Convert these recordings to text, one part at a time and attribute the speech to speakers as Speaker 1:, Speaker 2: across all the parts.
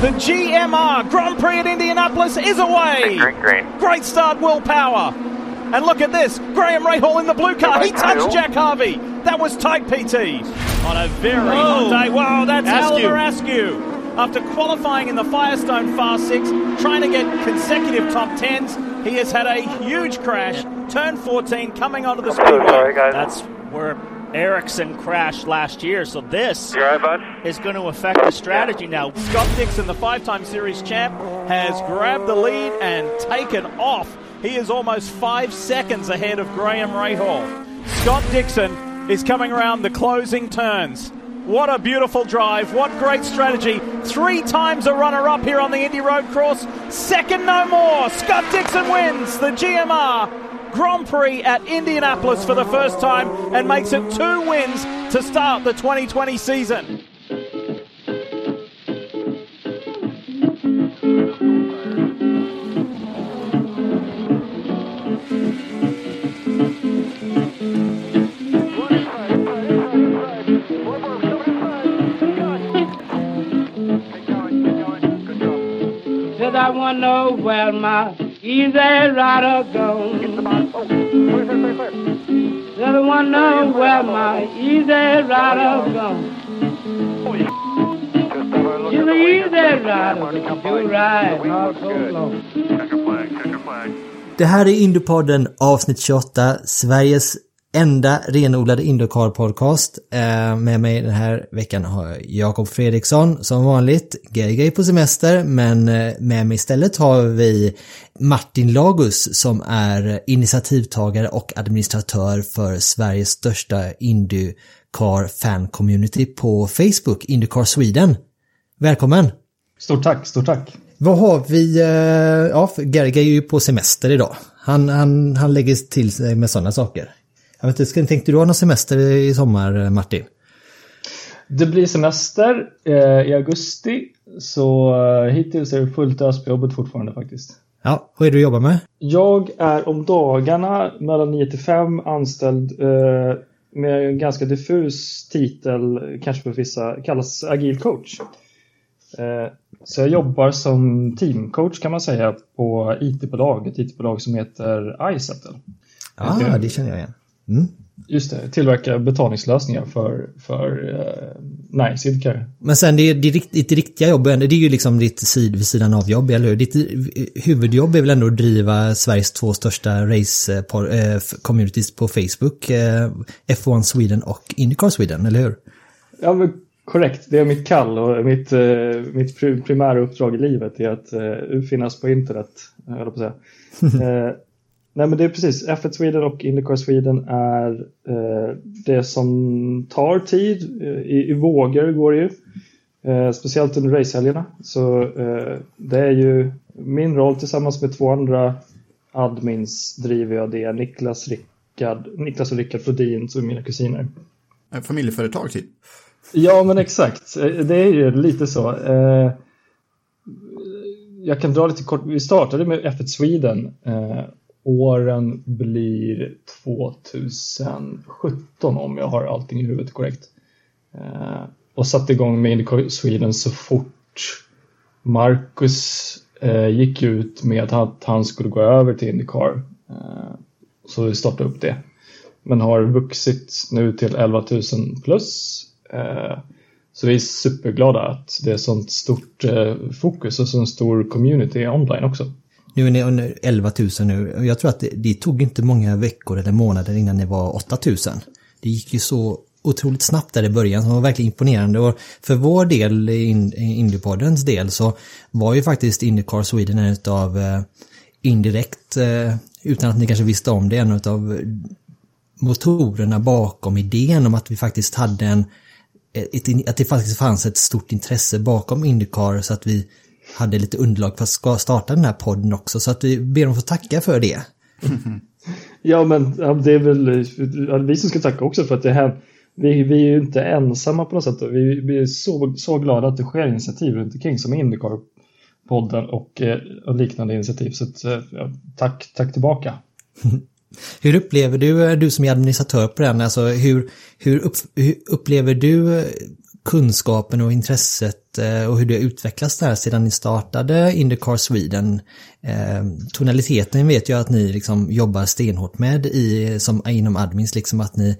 Speaker 1: The GMR Grand Prix at Indianapolis is away.
Speaker 2: Green, green.
Speaker 1: Great start, willpower. And look at this. Graham Rahal in the blue car. He touched Jack Harvey. That was tight PT. On a very oh. hot day. Wow, that's
Speaker 3: Askew.
Speaker 1: Oliver Askew. After qualifying in the Firestone Fast 6, trying to get consecutive top 10s, he has had a huge crash. Turn 14 coming onto the speedway.
Speaker 2: sorry, guys.
Speaker 3: That's where Ericsson crashed last year, so this
Speaker 2: bud?
Speaker 3: is going to affect the strategy now.
Speaker 1: Scott Dixon, the five time series champ, has grabbed the lead and taken off. He is almost five seconds ahead of Graham Rahal. Scott Dixon is coming around the closing turns. What a beautiful drive. What great strategy. Three times a runner up here on the Indy Road Course. Second no more. Scott Dixon wins the GMR Grand Prix at Indianapolis for the first time and makes it two wins to start the 2020 season.
Speaker 4: I wanna know where my easy rider goes. Wanna know where my easy rider goes. You're the easy rider, but do ride not so long.
Speaker 2: Check your flag, check your flag.
Speaker 5: Det här är Indiepodden avsnitt 28, Sveriges enda renodlade Indycar-podcast. Eh, med mig den här veckan har jag Jakob Fredriksson som vanligt. Är på semester, men eh, med mig istället har vi Martin Lagus som är initiativtagare och administratör för Sveriges största Indycar fan-community på Facebook, Indycar Sweden. Välkommen!
Speaker 6: Stort tack, stort tack.
Speaker 5: Vad har vi? eh, Ja, Gerga är ju på semester idag. Han, han, han lägger till sig med sådana saker. Jag vet inte, tänkte du ha någon semester i sommar, eh, Martin?
Speaker 6: Det blir semester eh, i augusti, så eh, hittills är det fullt ös på jobbet fortfarande faktiskt.
Speaker 5: Ja, vad är det du jobbar med?
Speaker 6: Jag är om dagarna mellan 9 till 5 anställd eh, med en ganska diffus titel, kanske för vissa, kallas agil coach. Eh, så jag jobbar som teamcoach kan man säga på IT-bolag, ett IT-bolag som heter iSettle.
Speaker 5: Ja,
Speaker 6: Okej.
Speaker 5: det känner jag igen. Mm.
Speaker 6: Just det, tillverkar betalningslösningar för, för eh, näringsidkare.
Speaker 5: Men sen det, det, ditt riktiga jobb, det är ju liksom ditt sid vid sidan av jobb, eller hur? Ditt eh, huvudjobb är väl ändå att driva Sveriges två största race eh, eh, på Facebook, eh, F1 Sweden och Indycar Sweden, eller hur?
Speaker 6: Ja, men korrekt. Det är mitt kall och mitt, mitt pri- primära uppdrag i livet är att finnas på internet, jag på att säga. eh, nej, men det är precis. F1 Sweden och Indycar Sweden är eh, det som tar tid. Eh, I, I vågor går det ju. Eh, speciellt under racehelgerna. Så eh, det är ju min roll tillsammans med två andra admins driver jag det. Niklas, Rickard, Niklas och Rickard Flodin som är mina kusiner.
Speaker 7: Eh, Familjeföretag typ.
Speaker 6: Ja, men exakt. Eh, Det är ju lite så. Eh, Jag kan dra lite kort. Vi startade med F1 Sweden. Åren blir 2017 om jag har allting i huvudet korrekt. Eh, Och satte igång med Indycar Sweden så fort Marcus eh, gick ut med att han skulle gå över till Indycar. Eh, Så vi startade upp det. Men har vuxit nu till 11 000 plus. Eh, Så vi är superglada att det är sånt stort eh, fokus och så stor community online också.
Speaker 5: Nu är ni under 11 000 nu. Jag tror att det, det tog inte många veckor eller månader innan ni var 8 000. Det gick ju så otroligt snabbt där i början som var verkligen imponerande. Och för vår del, i In- Indiepoddens del, så var ju faktiskt Indycar Sweden en av eh, indirekt, eh, utan att ni kanske visste om det, en av motorerna bakom idén om att vi faktiskt hade en ett, att det faktiskt fanns ett stort intresse bakom Indycar så att vi hade lite underlag för att starta den här podden också. Så att vi ber om att få tacka för det.
Speaker 6: Ja, men det är väl vi som ska tacka också för att det här vi, vi är ju inte ensamma på något sätt. Vi, vi är så, så glada att det sker initiativ runt omkring som Indycar-podden och, eh, och liknande initiativ. Så att, eh, ja, tack, tack tillbaka.
Speaker 5: Hur upplever du, du som är administratör på den, alltså hur, hur, upp, hur upplever du kunskapen och intresset eh, och hur det har utvecklats där sedan ni startade Indycar Sweden. Eh, tonaliteten vet jag att ni liksom jobbar stenhårt med i, som, inom admins, liksom att ni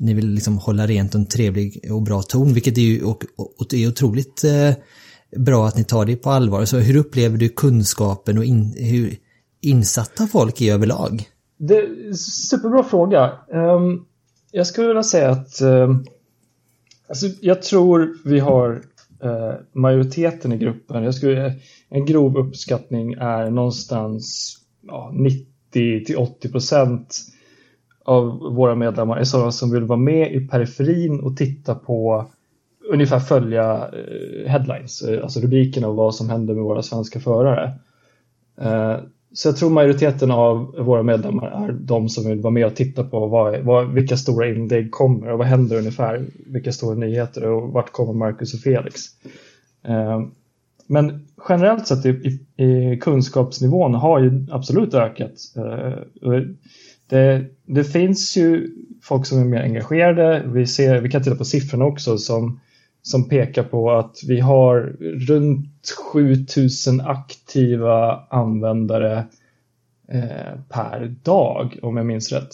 Speaker 5: ni vill liksom hålla rent och en trevlig och bra ton, vilket är ju och, och, är otroligt eh, bra att ni tar det på allvar. Så hur upplever du kunskapen och in, hur insatta folk är överlag?
Speaker 6: Det superbra fråga. Um, jag skulle vilja säga att um, alltså, jag tror vi har eh, majoriteten i gruppen. Jag skulle, en grov uppskattning är någonstans ja, 90 till 80 procent av våra medlemmar är sådana som vill vara med i periferin och titta på ungefär följa eh, headlines, eh, alltså rubrikerna av vad som händer med våra svenska förare. Eh, så jag tror majoriteten av våra medlemmar är de som vill vara med och titta på vad, vad, vilka stora inlägg kommer och vad händer ungefär, vilka stora nyheter och vart kommer Marcus och Felix. Eh, men generellt sett i, i, i kunskapsnivån har ju absolut ökat eh, det, det, finns ju folk som är mer engagerade. Vi, ser, vi kan titta på siffrorna också som, som pekar på att vi har runt 7000 aktiva användare eh, per dag om jag minns rätt.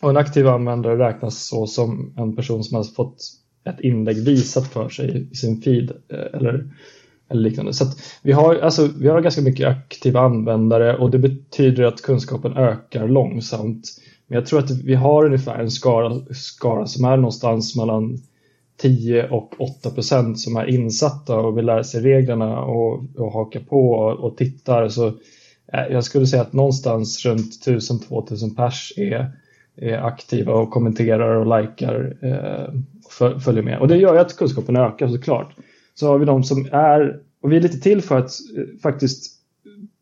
Speaker 6: Och en aktiv användare räknas så som en person som har fått ett inlägg visat för sig i sin feed eh, eller eller liknande. Så vi, har, alltså, vi har ganska mycket aktiva användare och det betyder att kunskapen ökar långsamt. Men jag tror att vi har ungefär en skara, skara som är någonstans mellan 10 och 8 procent som är insatta och vill lära sig reglerna och, och haka på och, och tittar. Så eh, jag skulle säga att någonstans runt 1000-2000 pers är, är aktiva och kommenterar och likar eh, följer med. Och det gör ju att kunskapen ökar såklart så har vi de som är, och vi är lite till för att eh, faktiskt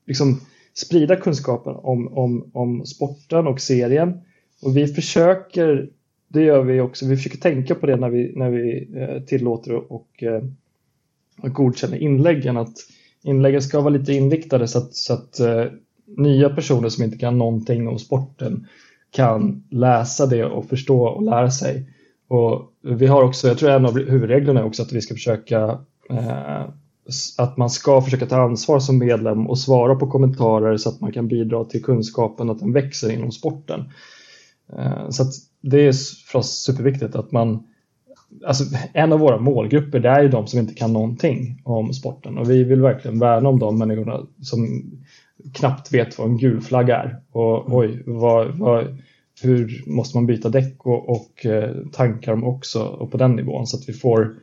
Speaker 6: liksom sprida kunskapen om, om, om sporten och serien. Och vi försöker, det gör vi också, vi försöker tänka på det när vi, när vi eh, tillåter och, och, och godkänner inläggen. Att inläggen ska vara lite inriktade så att, så att eh, nya personer som inte kan någonting om sporten kan läsa det och förstå och lära sig. Och vi har också, jag tror en av huvudreglerna är också att vi ska försöka eh, att man ska försöka ta ansvar som medlem och svara på kommentarer så att man kan bidra till kunskapen att den växer inom sporten. Eh, så det är för oss superviktigt att man Alltså, en av våra målgrupper det är ju de som inte kan någonting om sporten och vi vill verkligen värna om de människorna som knappt vet vad en gul flagga är. Och oj, vad, vad, hur måste man byta däck och, och eh, tankar också och på den nivån så att vi får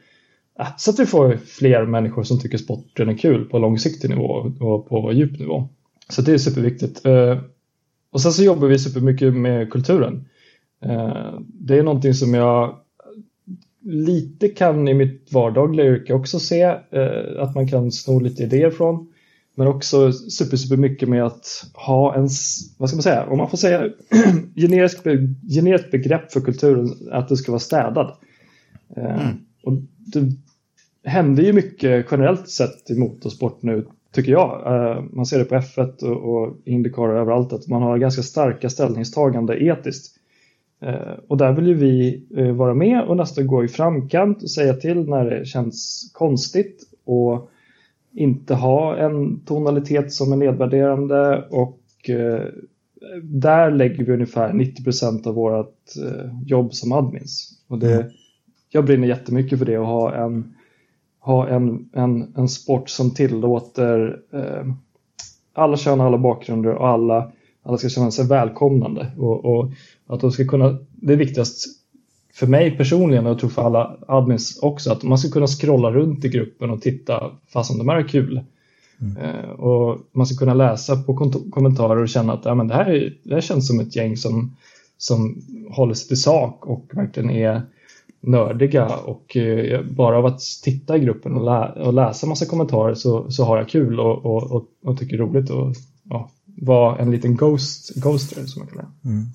Speaker 6: så att vi får fler människor som tycker sporten är kul på långsiktig nivå och på djup nivå. Så det är superviktigt. Eh, och sen så jobbar vi supermycket med kulturen. Eh, det är någonting som jag lite kan i mitt vardagliga yrke också se att man kan sno lite idéer från. Men också super, super mycket med att ha en, vad ska man säga, om man får säga generiskt, generiskt begrepp för kulturen, att det ska vara städad. Eh, mm. Och det händer ju mycket generellt sett i motorsport nu, tycker jag. Eh, man ser det på F1 och Indycar och överallt, att man har ganska starka ställningstagande etiskt. Eh, och där vill ju vi vara med och nästan gå i framkant och säga till när det känns konstigt och inte ha en tonalitet som är nedvärderande och eh, där lägger vi ungefär 90% av vårt eh, jobb som admins. Och det, mm. Jag brinner jättemycket för det och ha en, ha en, en, en sport som tillåter eh, alla kön, alla bakgrunder och alla, alla ska känna sig välkomnande. Och, och att de ska kunna, det är viktigast för mig personligen och jag tror för alla admins också att man ska kunna scrolla runt i gruppen och titta fast om de här är kul. Mm. Eh, och man ska kunna läsa på kommentarer och känna att ja, men det, här är, det här känns som ett gäng som, som håller sig till sak och verkligen är nördiga och eh, bara av att titta i gruppen och, lä och läsa massa kommentarer så, så har jag kul och, och, och, och tycker roligt att ja, vara en liten ghost, ghoster som man kallar det.
Speaker 5: Mm.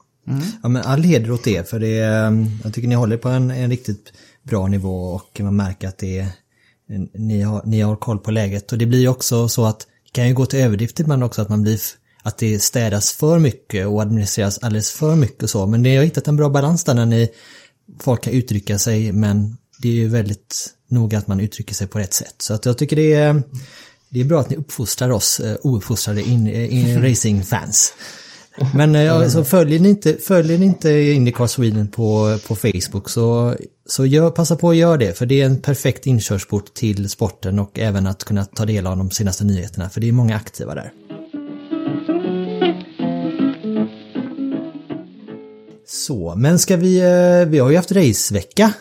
Speaker 5: Ja men all heder åt det för det är, jag tycker ni håller på en, en riktigt bra nivå och man märker att det ni har, ni har koll på läget. Och det blir också så att det kan ju gå till överdrift ibland också att man blir att det städas för mycket och administreras alldeles för mycket och så. Men ni har hittat en bra balans där när ni folk kan uttrycka sig men det är ju väldigt noga att man uttrycker sig på rätt sätt. Så att jag tycker det är det är bra att ni uppfostrar oss uh, ouppfostrade in, in racingfans. Men alltså, följer ni inte, följer ni inte Indycar Sweden på, på Facebook så, så gör, passa på att göra det för det är en perfekt inkörsport till sporten och även att kunna ta del av de senaste nyheterna för det är många aktiva där. Så, men ska vi, eh, vi har ju haft racevecka.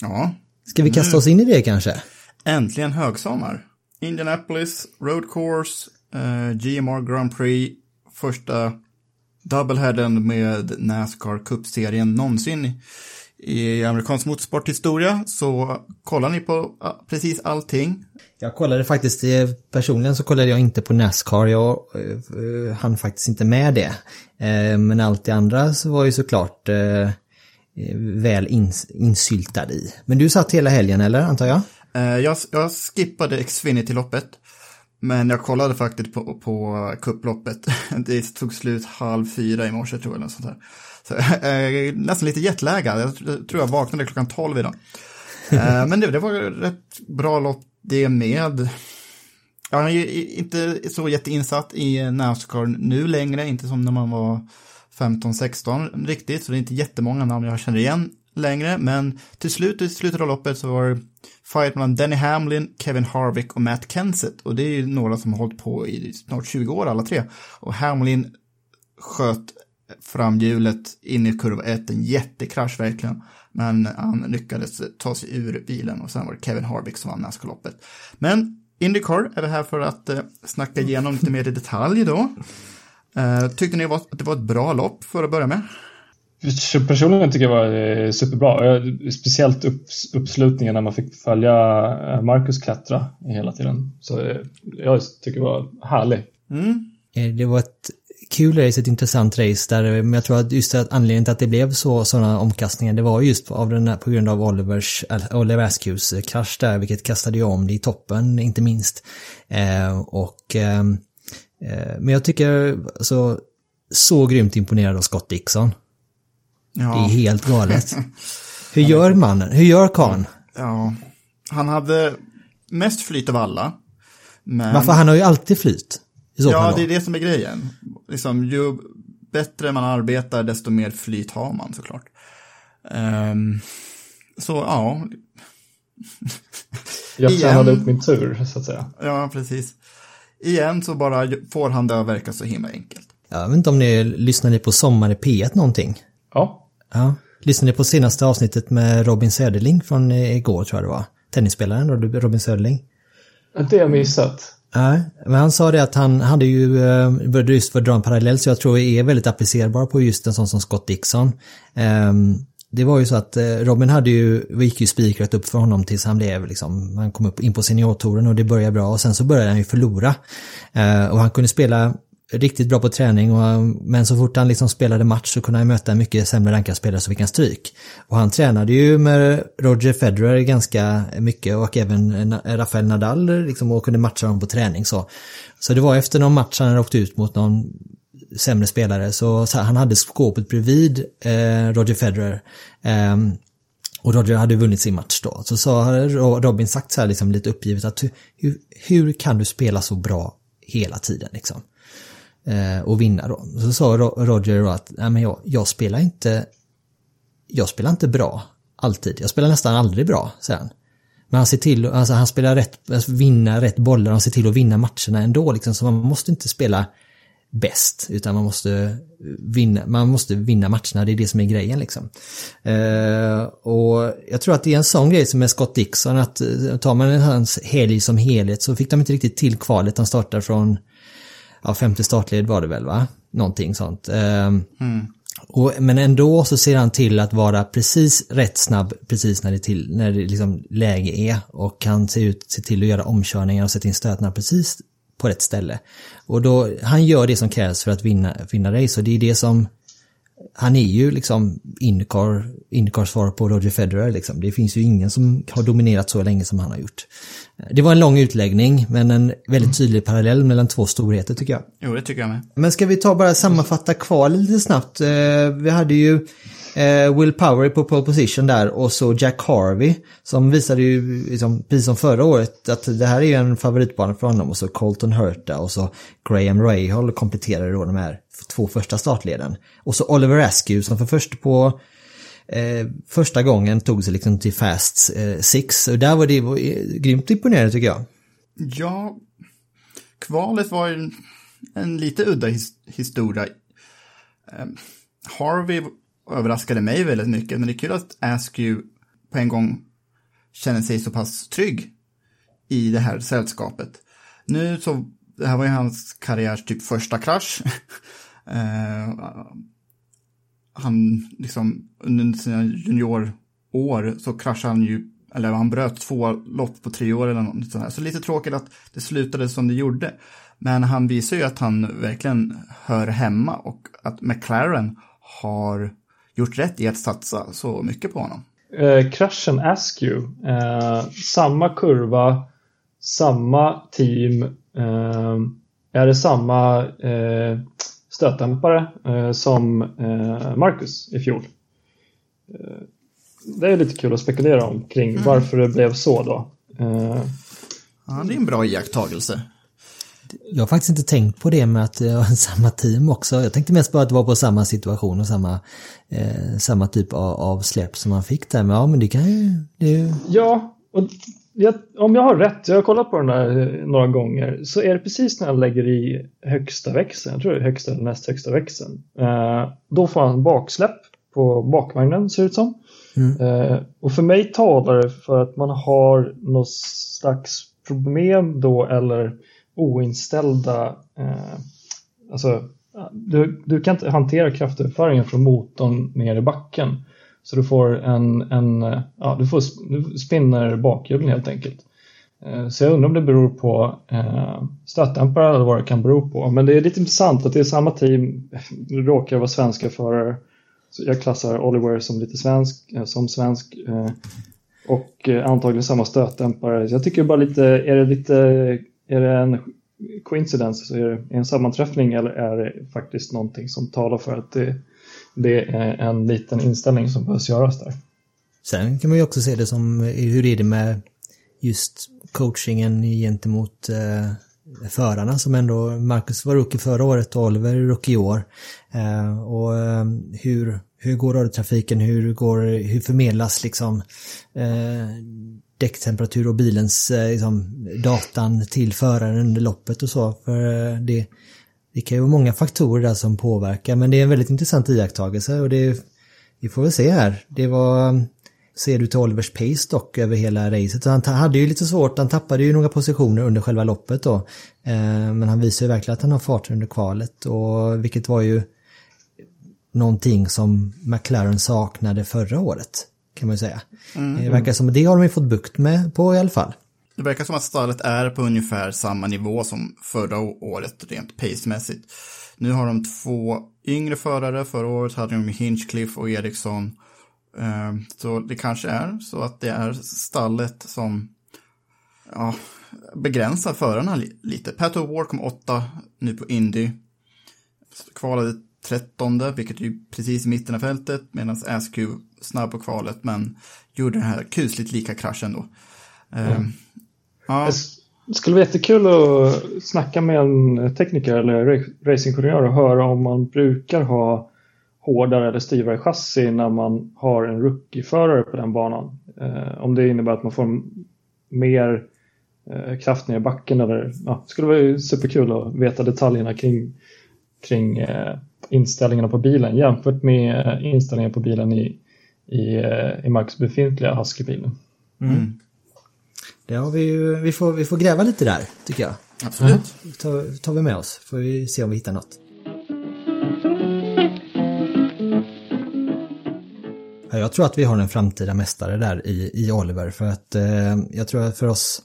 Speaker 7: Ja.
Speaker 5: Ska vi kasta oss in i det kanske?
Speaker 7: Äntligen högsommar. Indianapolis, Road Course, eh, GMR Grand Prix, första doubleheaden med Nascar Cup-serien någonsin i amerikansk motorsporthistoria. Så kollar ni på precis allting.
Speaker 5: Jag kollade faktiskt, eh, personligen så kollade jag inte på Nascar, jag uh, hann faktiskt inte med det. Uh, men allt det andra så var ju såklart uh, väl ins insyltad i. Men du satt hela helgen eller, antar jag?
Speaker 7: jag, jag skippade Xfinity-loppet. Men jag kollade faktiskt på, på kupploppet. Det tog slut halv fyra i morse tror jag. Eller sånt där. Så, eh, nästan lite jetlaggad. Jag tror jag vaknade klockan tolv idag. eh, men det, det var rätt bra lopp det med. Jag är inte så jätteinsatt i Nascar nu längre, inte som när man var 15-16 riktigt, så det är inte jättemånga namn jag känner igen längre, men till slut, i slutet av loppet så var det fight mellan Denny Hamlin, Kevin Harvick och Matt Kenseth. Och det är ju några som har hållit på i snart 20 år alla tre. Och Hamlin sköt framhjulet in i kurva 1, en jättekrasch verkligen. Men han lyckades ta sig ur bilen och sen var det Kevin Harvick som vann Nascar-loppet. Men Indycar är vi här för att eh, snacka igenom lite mer i detalj då. Eh, tyckte ni att det var ett bra lopp för att börja med?
Speaker 6: Personligen tycker jag var eh, superbra. Speciellt uppslutningen när man fick följa eh, Marcus klättra hela tiden. Så eh, jag tycker det var härlig.
Speaker 5: Mm. Det var ett kul race, ett intressant race där, men jag tror att just att anledningen till att det blev så sådana omkastningar, det var just av den här, på grund av Olivers, Oliver Askews krasch där, vilket kastade ju om det i toppen, inte minst. Eh, och, eh, men jag tycker, alltså, så grymt imponerad av Scott Dixon. Ja. Det är helt galet. Hur gör mannen? Hur gör Kahn?
Speaker 7: Ja, han hade mest flyt av alla.
Speaker 5: Men... Varför? Han har ju alltid flyt.
Speaker 7: ja, det är det som är grejen. Liksom, ju bättre man arbetar, desto mer flyt har man såklart. Um, så ja.
Speaker 6: Jag tränade upp min tur, så att säga.
Speaker 7: Ja, precis. Igen så bara får han det att verka så himla enkelt.
Speaker 5: Jag vet inte om ni lyssnade på Sommar i P1 någonting?
Speaker 6: Ja.
Speaker 5: Ja. Lyssnade på senaste avsnittet med Robin Söderling från igår tror jag det var? Tennisspelaren Robin Söderling.
Speaker 6: Det har jag missat.
Speaker 5: Nej, men han sa det att han hade ju, började just för att dra en parallell så jag tror är väldigt applicerbar på just en sån som Scott Dixon. Um, det var ju så att Robin hade ju, gick ju spikrätt upp för honom tills han blev liksom, han kom upp in på seniortouren och det började bra och sen så började han ju förlora. Och han kunde spela riktigt bra på träning och, men så fort han liksom spelade match så kunde han möta en mycket sämre rankad spelare så fick han stryk. Och han tränade ju med Roger Federer ganska mycket och även Rafael Nadal liksom och kunde matcha dem på träning så. Så det var efter någon match han hade åkt ut mot någon sämre spelare så, så han hade skåpet bredvid eh, Roger Federer. Eh, och Roger hade vunnit sin match då. Så sa Robin sagt så här liksom lite uppgivet att hur, hur kan du spela så bra hela tiden liksom? Eh, och vinna då. Så sa Roger då att Nej, men jag, jag spelar inte jag spelar inte bra alltid. Jag spelar nästan aldrig bra, säger han. Men han ser till, alltså han spelar rätt, alltså vinna rätt bollar, han ser till att vinna matcherna ändå liksom. Så man måste inte spela bäst, utan man måste vinna, man måste vinna matcherna, det är det som är grejen liksom. Eh, och jag tror att det är en sån grej som är Scott Dixon, att eh, tar man hans helg som helhet så fick de inte riktigt till kvalet, han startar från ja, femte startled var det väl va? Någonting sånt. Eh, mm. Och, men ändå så ser han till att vara precis rätt snabb precis när det, till, när det liksom läge är och kan se, ut, se till att göra omkörningar och sätta in stötarna precis på rätt ställe. Och då, han gör det som krävs för att vinna, vinna race och det är det som han är ju liksom Indycar, Indycars svar på Roger Federer liksom. Det finns ju ingen som har dominerat så länge som han har gjort. Det var en lång utläggning men en väldigt tydlig parallell mellan två storheter tycker jag.
Speaker 7: Jo, det tycker jag med.
Speaker 5: Men ska vi ta bara sammanfatta kvalet lite snabbt. Eh, vi hade ju eh, Will Power på pole position där och så Jack Harvey som visade ju, liksom, precis som förra året, att det här är ju en favoritbana för honom och så Colton Hurta och så Graham Rahal kompletterade då de här två första startleden. Och så Oliver Askew som för först på eh, första gången tog sig liksom till Fast eh, Six och där var det var, eh, grymt imponerande tycker jag.
Speaker 7: Ja, kvalet var en, en lite udda his, historia. Eh, Harvey överraskade mig väldigt mycket, men det är kul att Askew på en gång känner sig så pass trygg i det här sällskapet. Nu så, det här var ju hans karriärs typ första krasch. eh, han liksom under sina juniorår så kraschade han ju, eller han bröt två lopp på tre år eller något sånt här. Så lite tråkigt att det slutade som det gjorde. Men han visar ju att han verkligen hör hemma och att McLaren har gjort rätt i att satsa så mycket på honom.
Speaker 6: Eh, kraschen Askew, eh, samma kurva, samma team, eh, är det samma eh, stötdämpare eh, som eh, Marcus i fjol? Eh, det är lite kul att spekulera om kring mm. varför det blev så då.
Speaker 7: ja, det är en bra iakttagelse.
Speaker 5: Jag har faktiskt inte tänkt på det med att det var samma team också. Jag tänkte mest på att det var på samma situation och samma, eh, samma typ av, av släpp som man fick där. Men ja, men det kan ju... Det...
Speaker 6: Ja, och jag, om jag har rätt, jag har kollat på den där några gånger, så är det precis när han lägger i högsta växeln, jag tror det är högsta eller näst högsta växeln. Eh, då får han baksläpp på bakvagnen ser det ut som. Mm. Eh, och för mig talar det för att man har något slags problem då eller oinställda, eh, alltså du, du kan inte hantera kraftöverföringen från motorn ner i backen. Så du får en, en ja, du får spinner bakhjulen helt enkelt. Eh, så jag undrar om det beror på eh, stötdämpare eller vad det kan bero på. Men det är lite intressant att det är samma team, eh, det råkar vara svenska förare. Så jag klassar Oliver som lite svensk, eh, som svensk. Eh, och eh, antagligen samma stötdämpare. Jag tycker bara lite, är det lite, är det en coincidence, så är det en sammanträffning eller är det faktiskt någonting som talar för att det det är en liten inställning som behövs göras där.
Speaker 5: Sen kan man ju också se det som, hur är det med just coachingen gentemot eh, förarna som ändå, Marcus var rookie förra året och Oliver är rookie i år. Eh, och eh, hur, hur går radiotrafiken, hur, går, hur förmedlas liksom eh, däcktemperatur och bilens eh, liksom, datan till föraren under loppet och så. För eh, det, det kan ju vara många faktorer där som påverkar men det är en väldigt intressant iakttagelse och det vi får väl se här. Det var ser du till Olivers pace dock över hela racet. Han hade ju lite svårt, han tappade ju några positioner under själva loppet då. Eh, men han visar ju verkligen att han har fart under kvalet och vilket var ju någonting som McLaren saknade förra året kan man ju säga. Mm. Det verkar som det har de fått bukt med på i alla fall.
Speaker 7: Det verkar som att stallet är på ungefär samma nivå som förra året rent pacemässigt. Nu har de två yngre förare, förra året hade de Hinchcliffe och Eriksson. Ehm, så det kanske är så att det är stallet som ja, begränsar förarna lite. Pat O'War kom åtta nu på Indy. Kvalade trettonde, vilket är precis i mitten av fältet, medan Askew snabb på kvalet, men gjorde den här kusligt lika kraschen då. Mm.
Speaker 6: Ja. Det skulle vara jättekul att snacka med en tekniker eller racingingenjör och höra om man brukar ha hårdare eller styvare chassi när man har en rookie-förare på den banan. Eh, om det innebär att man får mer eh, kraft ner i backen eller ja, det skulle vara superkul att veta detaljerna kring, kring eh, inställningarna på bilen jämfört med inställningarna på bilen i, i, i Marcus befintliga Husky-bilen. Mm.
Speaker 5: Det har vi ju, vi får, vi får gräva lite där, tycker jag.
Speaker 7: Absolut.
Speaker 5: Ja, tar, tar vi med oss, får vi se om vi hittar något. Jag tror att vi har en framtida mästare där i, i Oliver för att eh, jag tror att för oss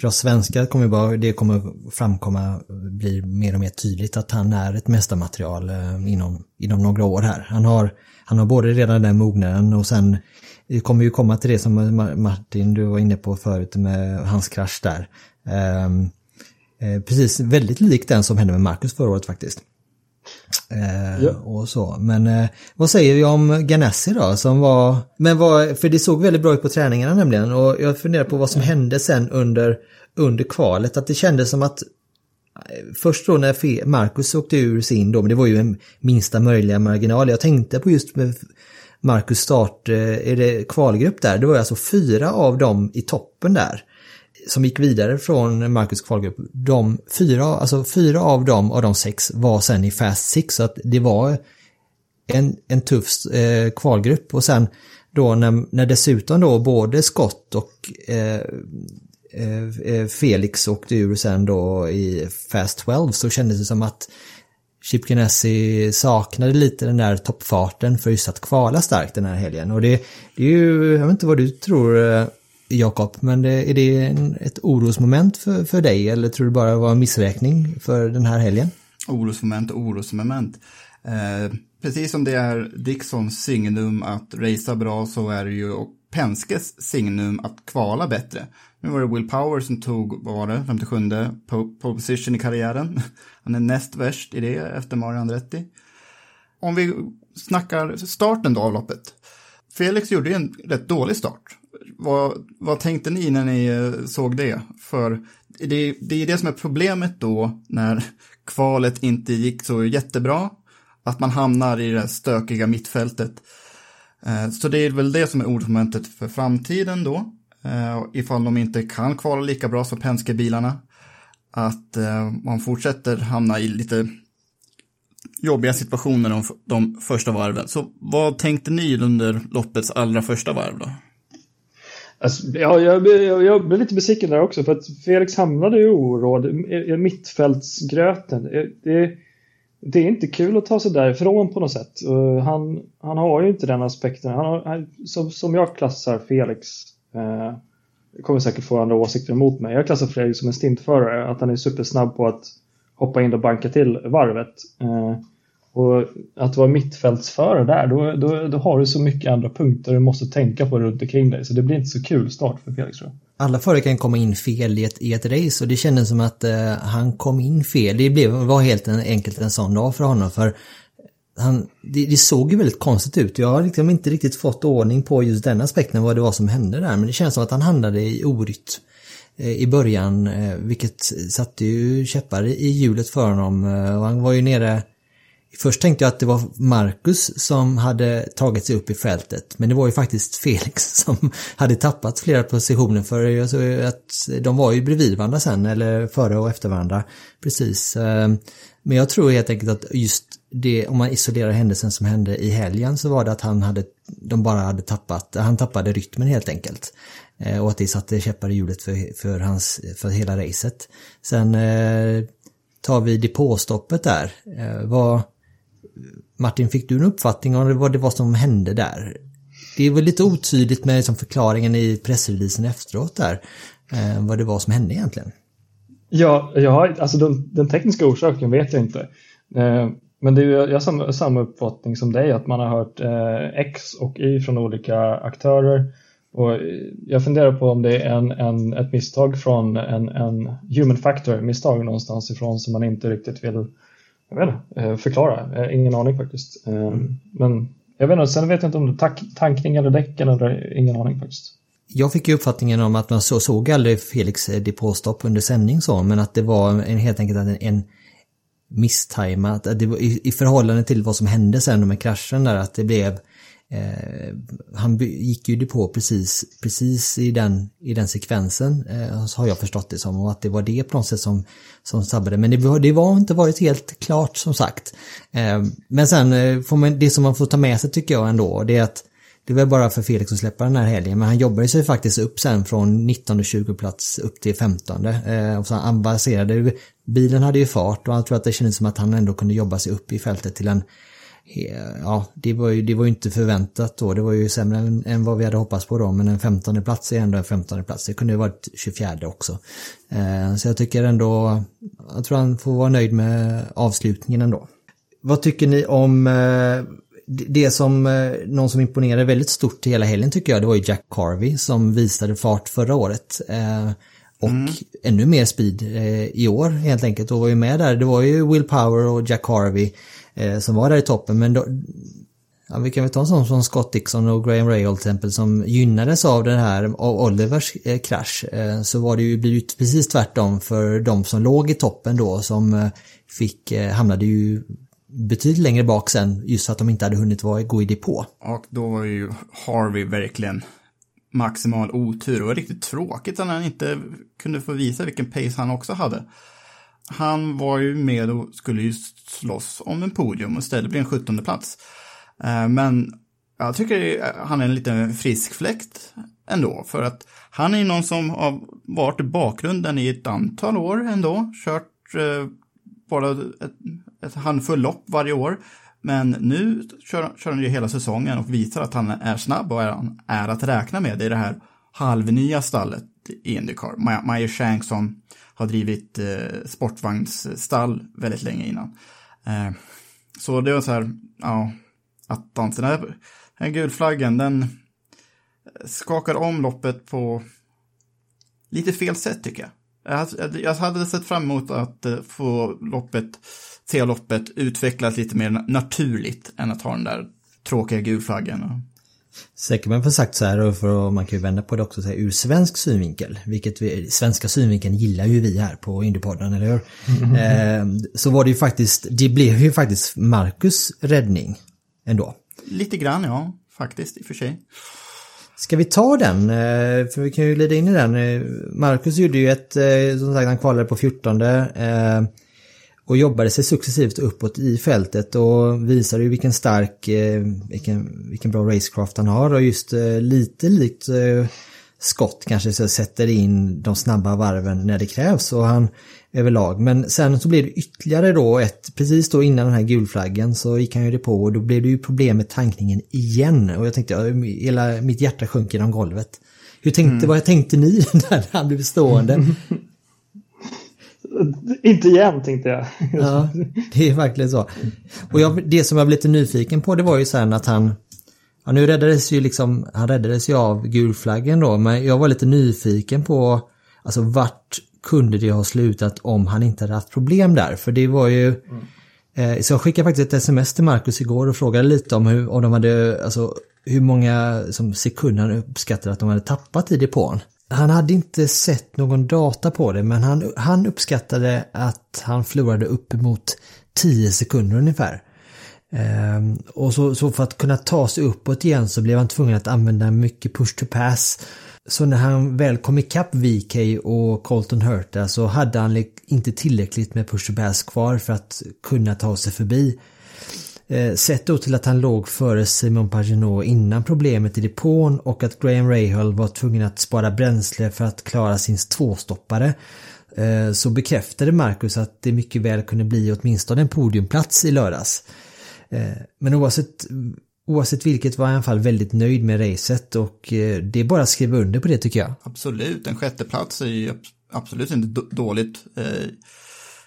Speaker 5: för oss svenskar kommer bara, det kommer framkomma, blir mer och mer tydligt att han är ett mästarmaterial eh, inom, inom några år här. Han har, han har både redan den mognaden och sen det kommer ju komma till det som Martin du var inne på förut med hans krasch där. Eh, precis, väldigt likt den som hände med Marcus förra året faktiskt. Eh, ja. Och så. Men eh, vad säger vi om Ganassi då? Som var, men var, för det såg väldigt bra ut på träningarna nämligen. Och jag funderar på vad som hände sen under, under kvalet. Att det kändes som att eh, Först då när Marcus åkte ur sin då, men det var ju en minsta möjliga marginal. Jag tänkte på just med Marcus start, eh, är det kvalgrupp där? Det var alltså fyra av dem i toppen där som gick vidare från Marcus kvalgrupp, de fyra, alltså fyra av dem av de sex var sen i Fast Six så att det var en, en tuff eh, kvalgrupp och sen då när, när dessutom då både Scott och eh Eh, eh, Felix åkte ur sen då i Fast 12 så kändes det som att Chip Ganassi saknade lite den där toppfarten för just att kvala starkt den här helgen. Och det, det är ju, jag vet inte vad du tror eh, Jakob, men är det en, ett orosmoment för, för dig eller tror du bara det var en missräkning för den här helgen?
Speaker 7: Orosmoment och orosmoment. Eh, precis som det är Dixons signum att racea bra så är det ju Penskes signum att kvala bättre. Nu var det Will Power som tog, vad var det, 57 pole position i karriären. Han är näst värst i det efter Mario Andretti. Om vi snackar starten då av loppet. Felix gjorde ju en rätt dålig start. Vad, vad tänkte ni när ni eh, såg det? För det, det är det som är problemet då när kvalet inte gick så jättebra. Att man hamnar i det stökiga mittfältet. Eh, så det är väl det som är ordsmomentet för framtiden då. Eh, ifall de inte kan kvala lika bra som Penske-bilarna. Att eh, man fortsätter hamna i lite jobbiga situationer de, de första varven. Så vad tänkte ni under loppets allra första varv då?
Speaker 6: Alltså, ja, jag, jag, jag blev lite besviken där också för att Felix hamnade i oråd i mittfältsgröten. Eh, det, det är inte kul att ta sig därifrån på något sätt. Eh, han, han har ju inte den aspekten. Han har, som, som jag klassar Felix, Eh, jag kommer säkert få andra åsikter emot mig. Jag klassar Fredrik som en stintförare, att han är supersnabb på att hoppa in och banka till varvet. Eh, och att vara mittfältsförare där, då, då, då har du så mycket andra punkter du måste tänka på runt omkring dig. Så det blir inte så kul start för Felix tror jag.
Speaker 5: Alla förare kan komma in fel i ett, i ett race och det kändes som att eh, han kom in fel. Det blev, var helt en, enkelt en sån dag för honom. för han, det, det, såg ju väldigt konstigt ut. Jag har liksom inte riktigt fått ordning på just den aspekten vad det var som hände där. Men det känns som att han handlade i orytt eh, i början, eh, vilket satte ju käppar i hjulet för honom. Eh, och han var ju nere Först tänkte jag att det var Marcus som hade tagit sig upp i fältet. Men det var ju faktiskt Felix som hade tappat flera positioner för att de var ju bredvid varandra sen, eller före och efter varandra. Precis. Eh, men jag tror helt enkelt att just det, om man isolerar händelsen som hände i helgen så var det att han hade, de bara hade tappat, han tappade rytmen helt enkelt. Eh, och att det satte käppar i hjulet för, för, hans, för hela racet. Sen eh, tar vi depåstoppet där. Eh, vad, Martin, fick du en uppfattning om vad det var som hände där? Det är väl lite otydligt med liksom förklaringen i pressreleasen efteråt där, eh, vad det var som hände egentligen.
Speaker 6: Ja, jag har, alltså den, den tekniska orsaken vet jag inte. Eh, men det är, jag har samma, uppfattning som dig, att man har hört eh, X och Y från olika aktörer. Och jag funderar på om det är en, en, ett misstag från en, en human factor, misstag någonstans ifrån som man inte riktigt vill jag vet inte, eh, förklara. Ingen aning faktiskt. Eh, men jag vet inte, sen vet jag inte om det är tankning eller däck eller ingen aning faktiskt.
Speaker 5: Jag fick ju uppfattningen om att man så, såg aldrig Felix eh, depåstopp under sändning så, men att det var en, helt enkelt en, en misstajmat, i, i förhållande till vad som hände sen med kraschen där, att det blev Eh, han gick ju på precis, precis i, den, i den sekvensen, eh, så har jag förstått det som, och att det var det på något sätt som, som sabbade. Men det, det var inte varit helt klart som sagt. Eh, men sen, eh, får man, det som man får ta med sig tycker jag ändå, det är att det är väl bara för Felix att släppa den här helgen, men han jobbade sig faktiskt upp sen från 19 20 plats upp till 15. Eh, och så han baserade, Bilen hade ju fart och han tror att det kändes som att han ändå kunde jobba sig upp i fältet till en eh, ja, det var ju, det var ju inte förväntat då. Det var ju sämre än, än vad vi hade hoppats på då. Men en 15 plats är ändå en 15 plats. Det kunde ju varit 24 också. Eh, så jag tycker ändå, jag tror han får vara nöjd med avslutningen ändå. Vad tycker ni om eh, det som eh, någon som imponerade väldigt stort hela helgen tycker jag, det var ju Jack Carvey som visade fart förra året. Eh, och mm. ännu mer speed eh, i år helt enkelt och var ju med där. Det var ju Will Power och Jack Harvey eh, som var där i toppen men då, ja, vi kan väl ta en sån som Scott Dixon och Graham Rahal till exempel som gynnades av det här, av Olivers krasch. Så var det ju blivit precis tvärtom för de som låg i toppen då som fick, hamnade ju betydligt längre bak sen just så att de inte hade hunnit vara, gå i depå.
Speaker 7: Och då var ju Harvey verkligen maximal otur och riktigt tråkigt att han inte kunde få visa vilken pace han också hade. Han var ju med och skulle ju slåss om en podium och istället bli en 17 plats. Eh, men jag tycker han är en liten frisk fläkt ändå, för att han är någon som har varit i bakgrunden i ett antal år ändå, kört eh, bara ett, ett handfull lopp varje år. Men nu kör, kör han ju hela säsongen och visar att han är snabb och är, är att räkna med i det här halvnya stallet i Indycar. Meyer Shank som har drivit eh, sportvagnsstall väldigt länge innan. Eh, så det var så här, ja, attans, den här, den gulflaggen, den skakar om loppet på lite fel sätt tycker jag. Jag hade sett fram emot att eh, få loppet se loppet utvecklas lite mer naturligt än att ha den där tråkiga gulflaggan.
Speaker 5: Säkert man får sagt så här, och för man kan ju vända på det också, så här, ur svensk synvinkel, vilket vi, svenska synvinkeln gillar ju vi här på Indiepodden, eller hur? Mm. Eh, så var det ju faktiskt, det blev ju faktiskt Marcus räddning ändå.
Speaker 7: Lite grann, ja, faktiskt, i och för sig.
Speaker 5: Ska vi ta den? Eh, för vi kan ju leda in i den. Eh, Marcus gjorde ju ett, eh, som sagt han kvalade på 14 och jobbade sig successivt uppåt i fältet och visade ju vilken stark, eh, vilken, vilken bra racecraft han har och just eh, lite likt eh, skott kanske så sätter in de snabba varven när det krävs och han överlag. Men sen så blev det ytterligare då ett, precis då innan den här gulflaggen så gick han ju det på och då blev det ju problem med tankningen igen och jag tänkte, hela mitt hjärta sjönk genom golvet. Hur tänkte, mm. vad tänkte ni när han blev stående?
Speaker 6: Inte igen tänkte jag.
Speaker 5: ja, det är verkligen så. Och jag, det som jag blev lite nyfiken på det var ju sen att han Ja, nu räddades ju liksom, han räddades ju av gulflaggen då, men jag var lite nyfiken på alltså vart kunde det ha slutat om han inte hade haft problem där? För det var ju mm. eh, Så jag skickade faktiskt ett sms till Marcus igår och frågade lite om hur, om de hade, alltså hur många som sekunder han uppskattade att de hade tappat i depån han hade inte sett någon data på det men han, han uppskattade att han förlorade uppemot 10 sekunder ungefär. Ehm, och så, så, för att kunna ta sig uppåt igen så blev han tvungen att använda mycket push to pass. Så när han väl kom ikapp VK och Colton Hurta så hade han inte tillräckligt med push to pass kvar för att kunna ta sig förbi. Eh, sett då till att han låg före Simon Pagenaud innan problemet i depån och att Graham Rahal var tvungen att spara bränsle för att klara sin tvåstoppare eh, så bekräftade Marcus att det mycket väl kunde bli åtminstone en podiumplats i lördags. Eh, men oavsett, oavsett vilket var han i alla fall väldigt nöjd med racet och det är bara att skriva under på det tycker jag.
Speaker 7: Absolut, en sjätteplats är ju absolut inte dåligt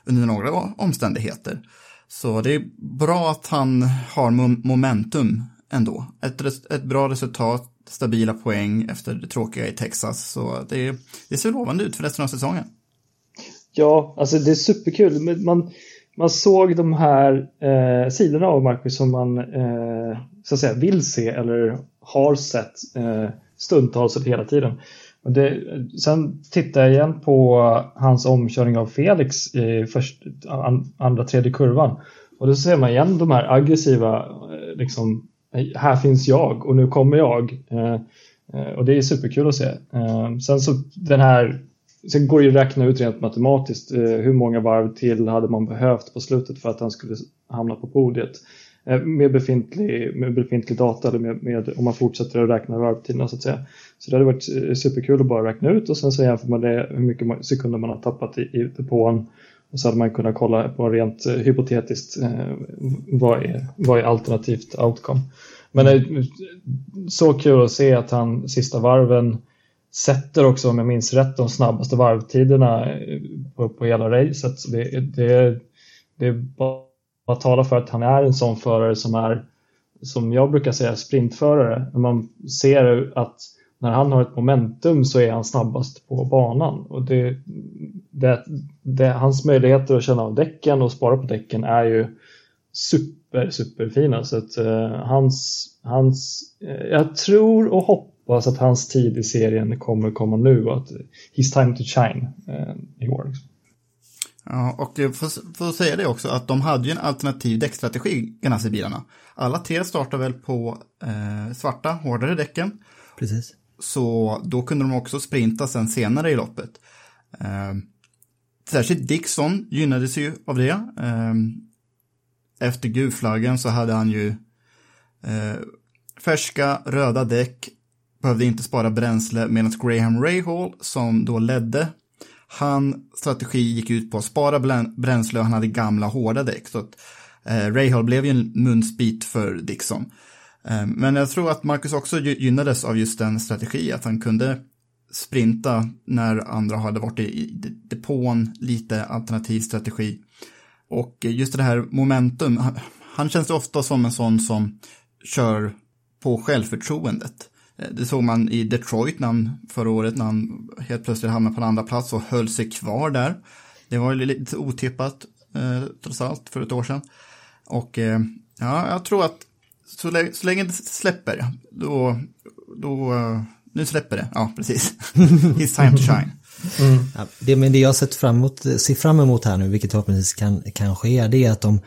Speaker 7: under några omständigheter. Så det är bra att han har momentum ändå. Ett, ett bra resultat, stabila poäng efter det tråkiga i Texas. Så det, det ser lovande ut för resten av säsongen.
Speaker 6: Ja, alltså det är superkul. Man, man såg de här eh, sidorna av Marcus som man eh, så att säga, vill se eller har sett eh, stundtals hela tiden. Det, sen tittar jag igen på hans omkörning av Felix i först, andra, tredje kurvan. Och då ser man igen de här aggressiva, eh, liksom, här finns jag och nu kommer jag. Eh, eh och det är superkul att se. Eh, sen så den här, sen går det ju att räkna ut rent matematiskt hur många varv till hade man behövt på slutet för att han skulle hamna på podiet. Eh, med befintlig, med befintlig data eller med, med, om man fortsätter att räkna varvtiderna så att säga. Så det hade varit eh, superkul att bara räkna ut och sen så jämför man det hur mycket sekunder man har tappat i, i depån Och så hade man kunnat kolla på rent eh, hypotetiskt eh, vad, är, vad är alternativt outcome. Men det är så kul att se att han sista varven sätter också, om jag minns rätt, de snabbaste varvtiderna på, på hela racet. Det, det, det är bara vad talar för att han är en sån förare som är, som jag brukar säga, sprintförare. När man ser att när han har ett momentum så är han snabbast på banan. Och det, det, det, hans möjligheter att känna av däcken och spara på däcken är ju super, superfina. Så att, eh, hans, hans, eh, jag tror och hoppas att hans tid i serien kommer komma nu och att his time to shine eh, i år. Liksom.
Speaker 7: Ja, och för, för att säga det också, att de hade ju en alternativ däckstrategi, Ganassi-bilarna. Alla tre startar väl på eh, svarta, hårdare däcken.
Speaker 5: Precis.
Speaker 7: Så då kunde de också sprinta sen senare i loppet. Eh, särskilt Dixon gynnades ju av det. Eh, efter gulflaggen så hade han ju eh, färska röda däck, behövde inte spara bränsle medan Graham Rahal som då ledde han strategi gick ut på att spara bränsle och han hade gamla hårda däck. Så att, eh, Rahal blev ju en munsbit för Dixon. Eh, men jag tror att Marcus också gynnades av just den strategi, att han kunde sprinta när andra hade varit i depån, lite alternativ strategi. Och just det här momentum, han, han känns ofta som en sån som kör på självförtroendet. Eh, det såg man i Detroit när han, förra året när han helt plötsligt hamnade på en andra plats och höll sig kvar där. Det var lite otippat eh, trots allt för ett år sedan. Och eh, ja, jag tror att så, länge, så länge det släpper, då, då, eh, nu släpper det, ja precis. It's time to shine.
Speaker 5: Mm. Ja, det, men det jag sett fram emot, ser fram emot här nu, vilket förhoppningsvis kan, kan ske, det är att de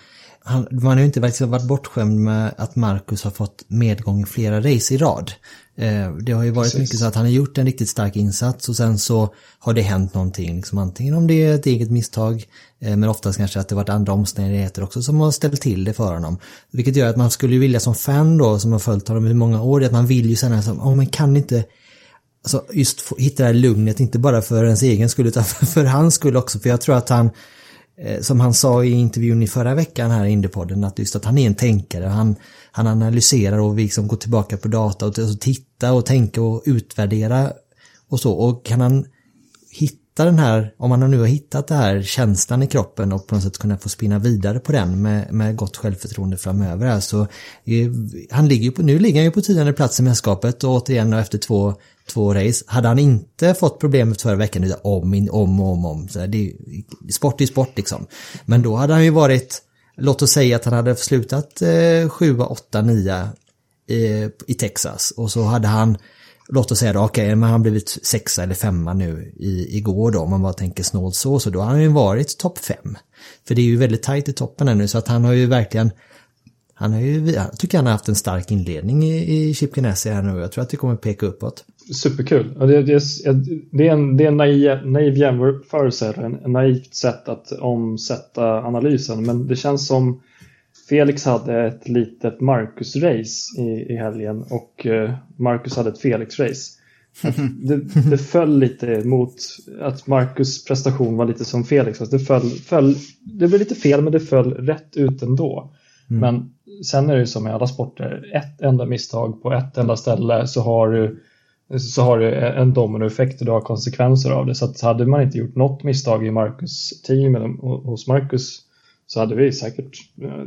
Speaker 5: han, man har ju inte varit bortskämd med att Marcus har fått medgång i flera race i rad. Eh, det har ju varit Precis. mycket så att han har gjort en riktigt stark insats och sen så har det hänt någonting. Liksom antingen om det är ett eget misstag, eh, men oftast kanske att det varit andra omständigheter också som har ställt till det för honom. Vilket gör att man skulle vilja som fan då, som har följt honom i många år, att man vill ju känna som, oh, men kan inte Alltså just få, hitta det här lugnet, inte bara för ens egen skull utan för, för hans skull också. För jag tror att han, Eh, som han sa i intervjun i förra veckan här i Indiepodden, att just att han är en tänkare. Han, han analyserar och liksom går tillbaka på data och, tittar titta och tänka och utvärdera och så. Och kan han hitta den här, om han nu har hittat den här känslan i kroppen och på något sätt kunna få spinna vidare på den med, med gott självförtroende framöver här så eh, han ligger på, nu ligger han ju på tionde plats i mästerskapet och återigen efter två två race. Hade han inte fått problemet förra veckan, utan om, om, om, om. Så det är, sport är sport liksom. Men då hade han ju varit, låt oss säga att han hade slutat eh, 7, 8, 9 i, Texas. Och så hade han, låt oss säga då, okej, okay, men han blivit sexa eller femma nu i, igår då, om man bara tänker snålt så, så då har han ju varit topp fem. För det är ju väldigt tajt i toppen ännu, så att han har ju verkligen han har ju, jag tycker han har haft en stark inledning i, i Chip Ganassi här nu. Jag tror att det kommer peka uppåt
Speaker 6: superkul. Det, det, det, är en, det är en naiv, naiv jämförelse, en, en naivt sätt att omsätta analysen, men det känns som Felix hade ett litet Marcus-race i, i helgen och eh, Marcus hade ett Felix-race. Det, det föll lite mot att Marcus prestation var lite som Felix. Alltså det, föll, föll, det blev lite fel men det föll rätt ut ändå. Mm. Men sen är det ju som i alla sporter, ett enda misstag på ett enda ställe så har du så har det en dominoeffekt och du har konsekvenser av det. Så att hade man inte gjort något misstag i Marcus team eller hos Marcus så hade vi säkert,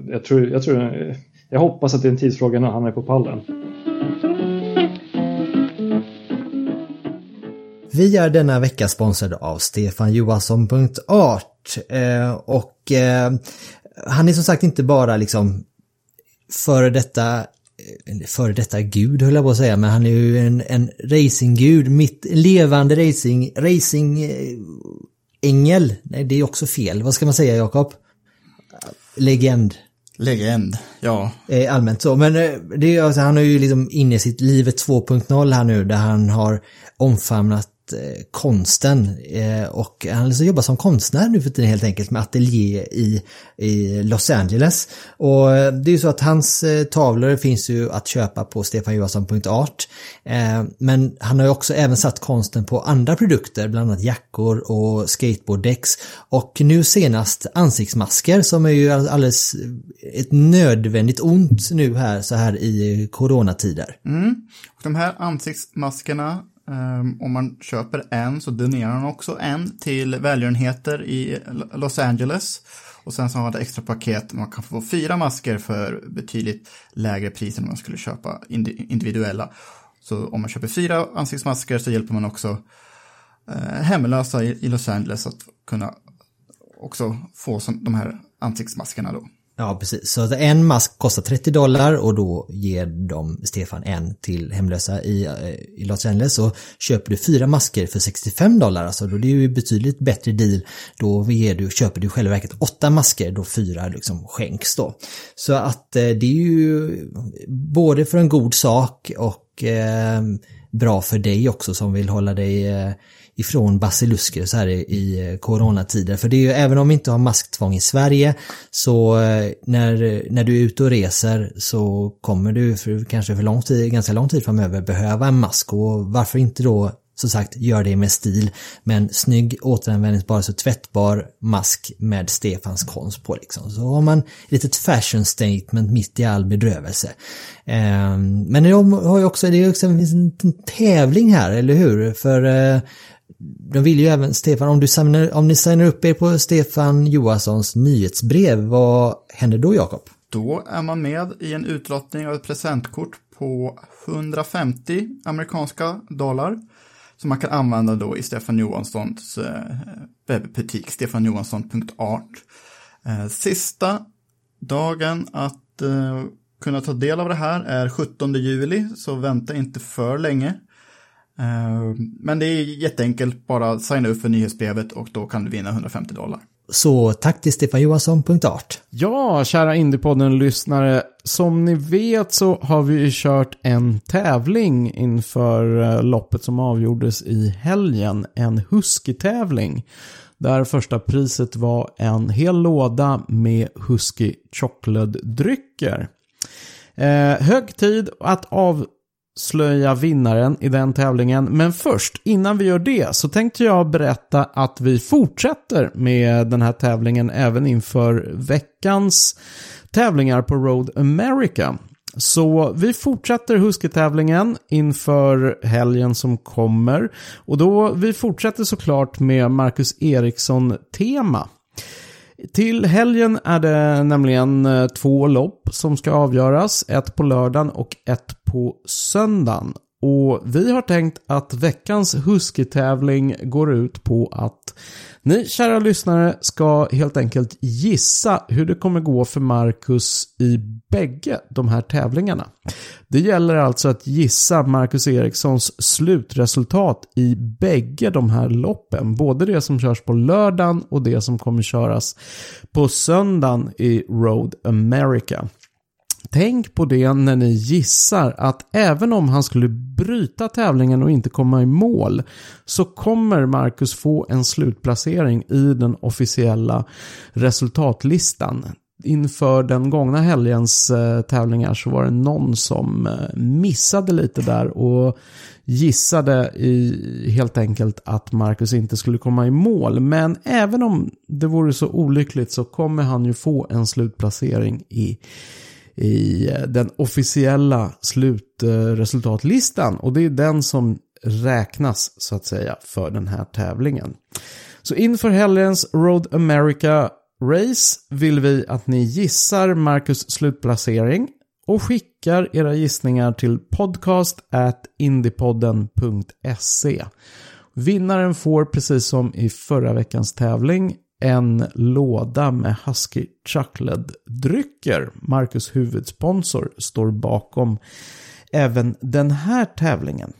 Speaker 6: jag tror, jag tror, jag hoppas att det är en tidsfråga när han är på pallen.
Speaker 5: Vi är denna vecka sponsrade av Stefan Johansson.art eh, och eh, han är som sagt inte bara liksom före detta före detta gud höll jag på att säga, men han är ju en, en racinggud, mitt levande racing, racing eh, ängel. Nej, det är också fel. Vad ska man säga, Jakob? Legend.
Speaker 7: Legend, ja.
Speaker 5: Eh, allmänt så, men eh, det är, alltså, han är ju liksom inne i sitt livet 2.0 här nu, där han har omfamnat eh, konsten eh, och han liksom jobbar som konstnär nu för tiden helt enkelt med ateljé i, i Los Angeles. Och eh, det är ju så att hans eh, tavlor finns ju att köpa på stefanjohansson.art. Eh, men han har ju också även satt konsten på andra produkter, bland annat jackor och skateboarddäcks. Och nu senast ansiktsmasker som är ju alldeles eh, ett nödvändigt ont nu här så här i coronatider.
Speaker 7: Mm. Och de här ansiktsmaskerna, Ehm, om man köper en så donerar man också en till välgörenheter i Los Angeles. Och sen så har det extra paket, man kan få fyra masker för betydligt lägre pris än om man skulle köpa individuella. Så om man köper fyra ansiktsmasker så hjälper man också eh, hemlösa i, Los Angeles att kunna också få de här ansiktsmaskerna då.
Speaker 5: Ja, precis. Så en mask kostar 30 dollar och då ger de Stefan en till hemlösa i, eh, i Los Angeles. så köper du fyra masker för 65 dollar, alltså då är det ju betydligt bättre deal. Då ger du, köper du i själva verket åtta masker, då fyra liksom skänks då. Så att eh, det är ju både för en god sak och eh, bra för dig också som vill hålla dig eh, ifrån basilusker så här i, i eh, coronatider. För det är ju, även om vi inte har masktvång i Sverige, så eh, när, när du är ute och reser så kommer du för, kanske för lång tid, ganska lång tid framöver behöva en mask och varför inte då som sagt, gör det med stil. Men snygg återanvändningsbar, så tvättbar mask med Stefans konst på liksom. Så har man ett litet fashion statement mitt i all bedrövelse. Ehm, men de har ju också, det är också en tävling här, eller hur? För eh, de vill ju även, Stefan, om, du signar, om ni signar upp er på Stefan Johanssons nyhetsbrev, vad händer då Jakob?
Speaker 7: Då är man med i en utlottning av ett presentkort på 150 amerikanska dollar som man kan använda då i Stefan Johanssons eh, webbutik, stefanjohansson.art. Eh, sista dagen att eh, kunna ta del av det här är 17 juli, så vänta inte för länge. Eh, men det är jätteenkelt, bara signa upp för nyhetsbrevet och då kan du vinna 150 dollar.
Speaker 5: Så tack till Stefan Johansson.art.
Speaker 8: Ja, kära Indiepodden-lyssnare. Som ni vet så har vi ju kört en tävling inför eh, loppet som avgjordes i helgen. En Husky-tävling. Där första priset var en hel låda med Husky Chocolate-drycker. Eh, hög tid att av avslöja vinnaren i den tävlingen. Men först, innan vi gör det, så tänkte jag berätta att vi fortsätter med den här tävlingen även inför veckans tävlingar på Road America. Så vi fortsätter Husky-tävlingen inför helgen som kommer. Och då, vi fortsätter såklart med Marcus Eriksson-tema. Till helgen är det nämligen eh, två lopp som ska avgöras. Ett på lördagen och ett på söndagen. Och vi har tänkt att veckans Husky-tävling går ut på att ni kära lyssnare ska helt enkelt gissa hur det kommer gå för Marcus i bägge de här tävlingarna. Det gäller alltså att gissa Marcus Erikssons slutresultat i bägge de här loppen. Både det som körs på lördagen och det som kommer köras på söndagen i Road America. Tänk på det när ni gissar att även om han skulle bryta tävlingen och inte komma i mål så kommer Marcus få en slutplacering i den officiella resultatlistan. Inför den gångna helgens eh, tävlingar så var det någon som eh, missade lite där och gissade i, helt enkelt att Marcus inte skulle komma i mål. Men även om det vore så olyckligt så kommer han ju få en slutplacering i i eh, den officiella slutresultatlistan. Och det är den som räknas så att säga för den här tävlingen. Så inför helgens Road America Race vill vi att ni gissar Marcus slutplacering och skickar era gissningar till podcast at indiepodden.se. Vinnaren får precis som i förra veckans tävling en låda med Husky Chocolate-drycker. Marcus huvudsponsor står bakom även den här tävlingen.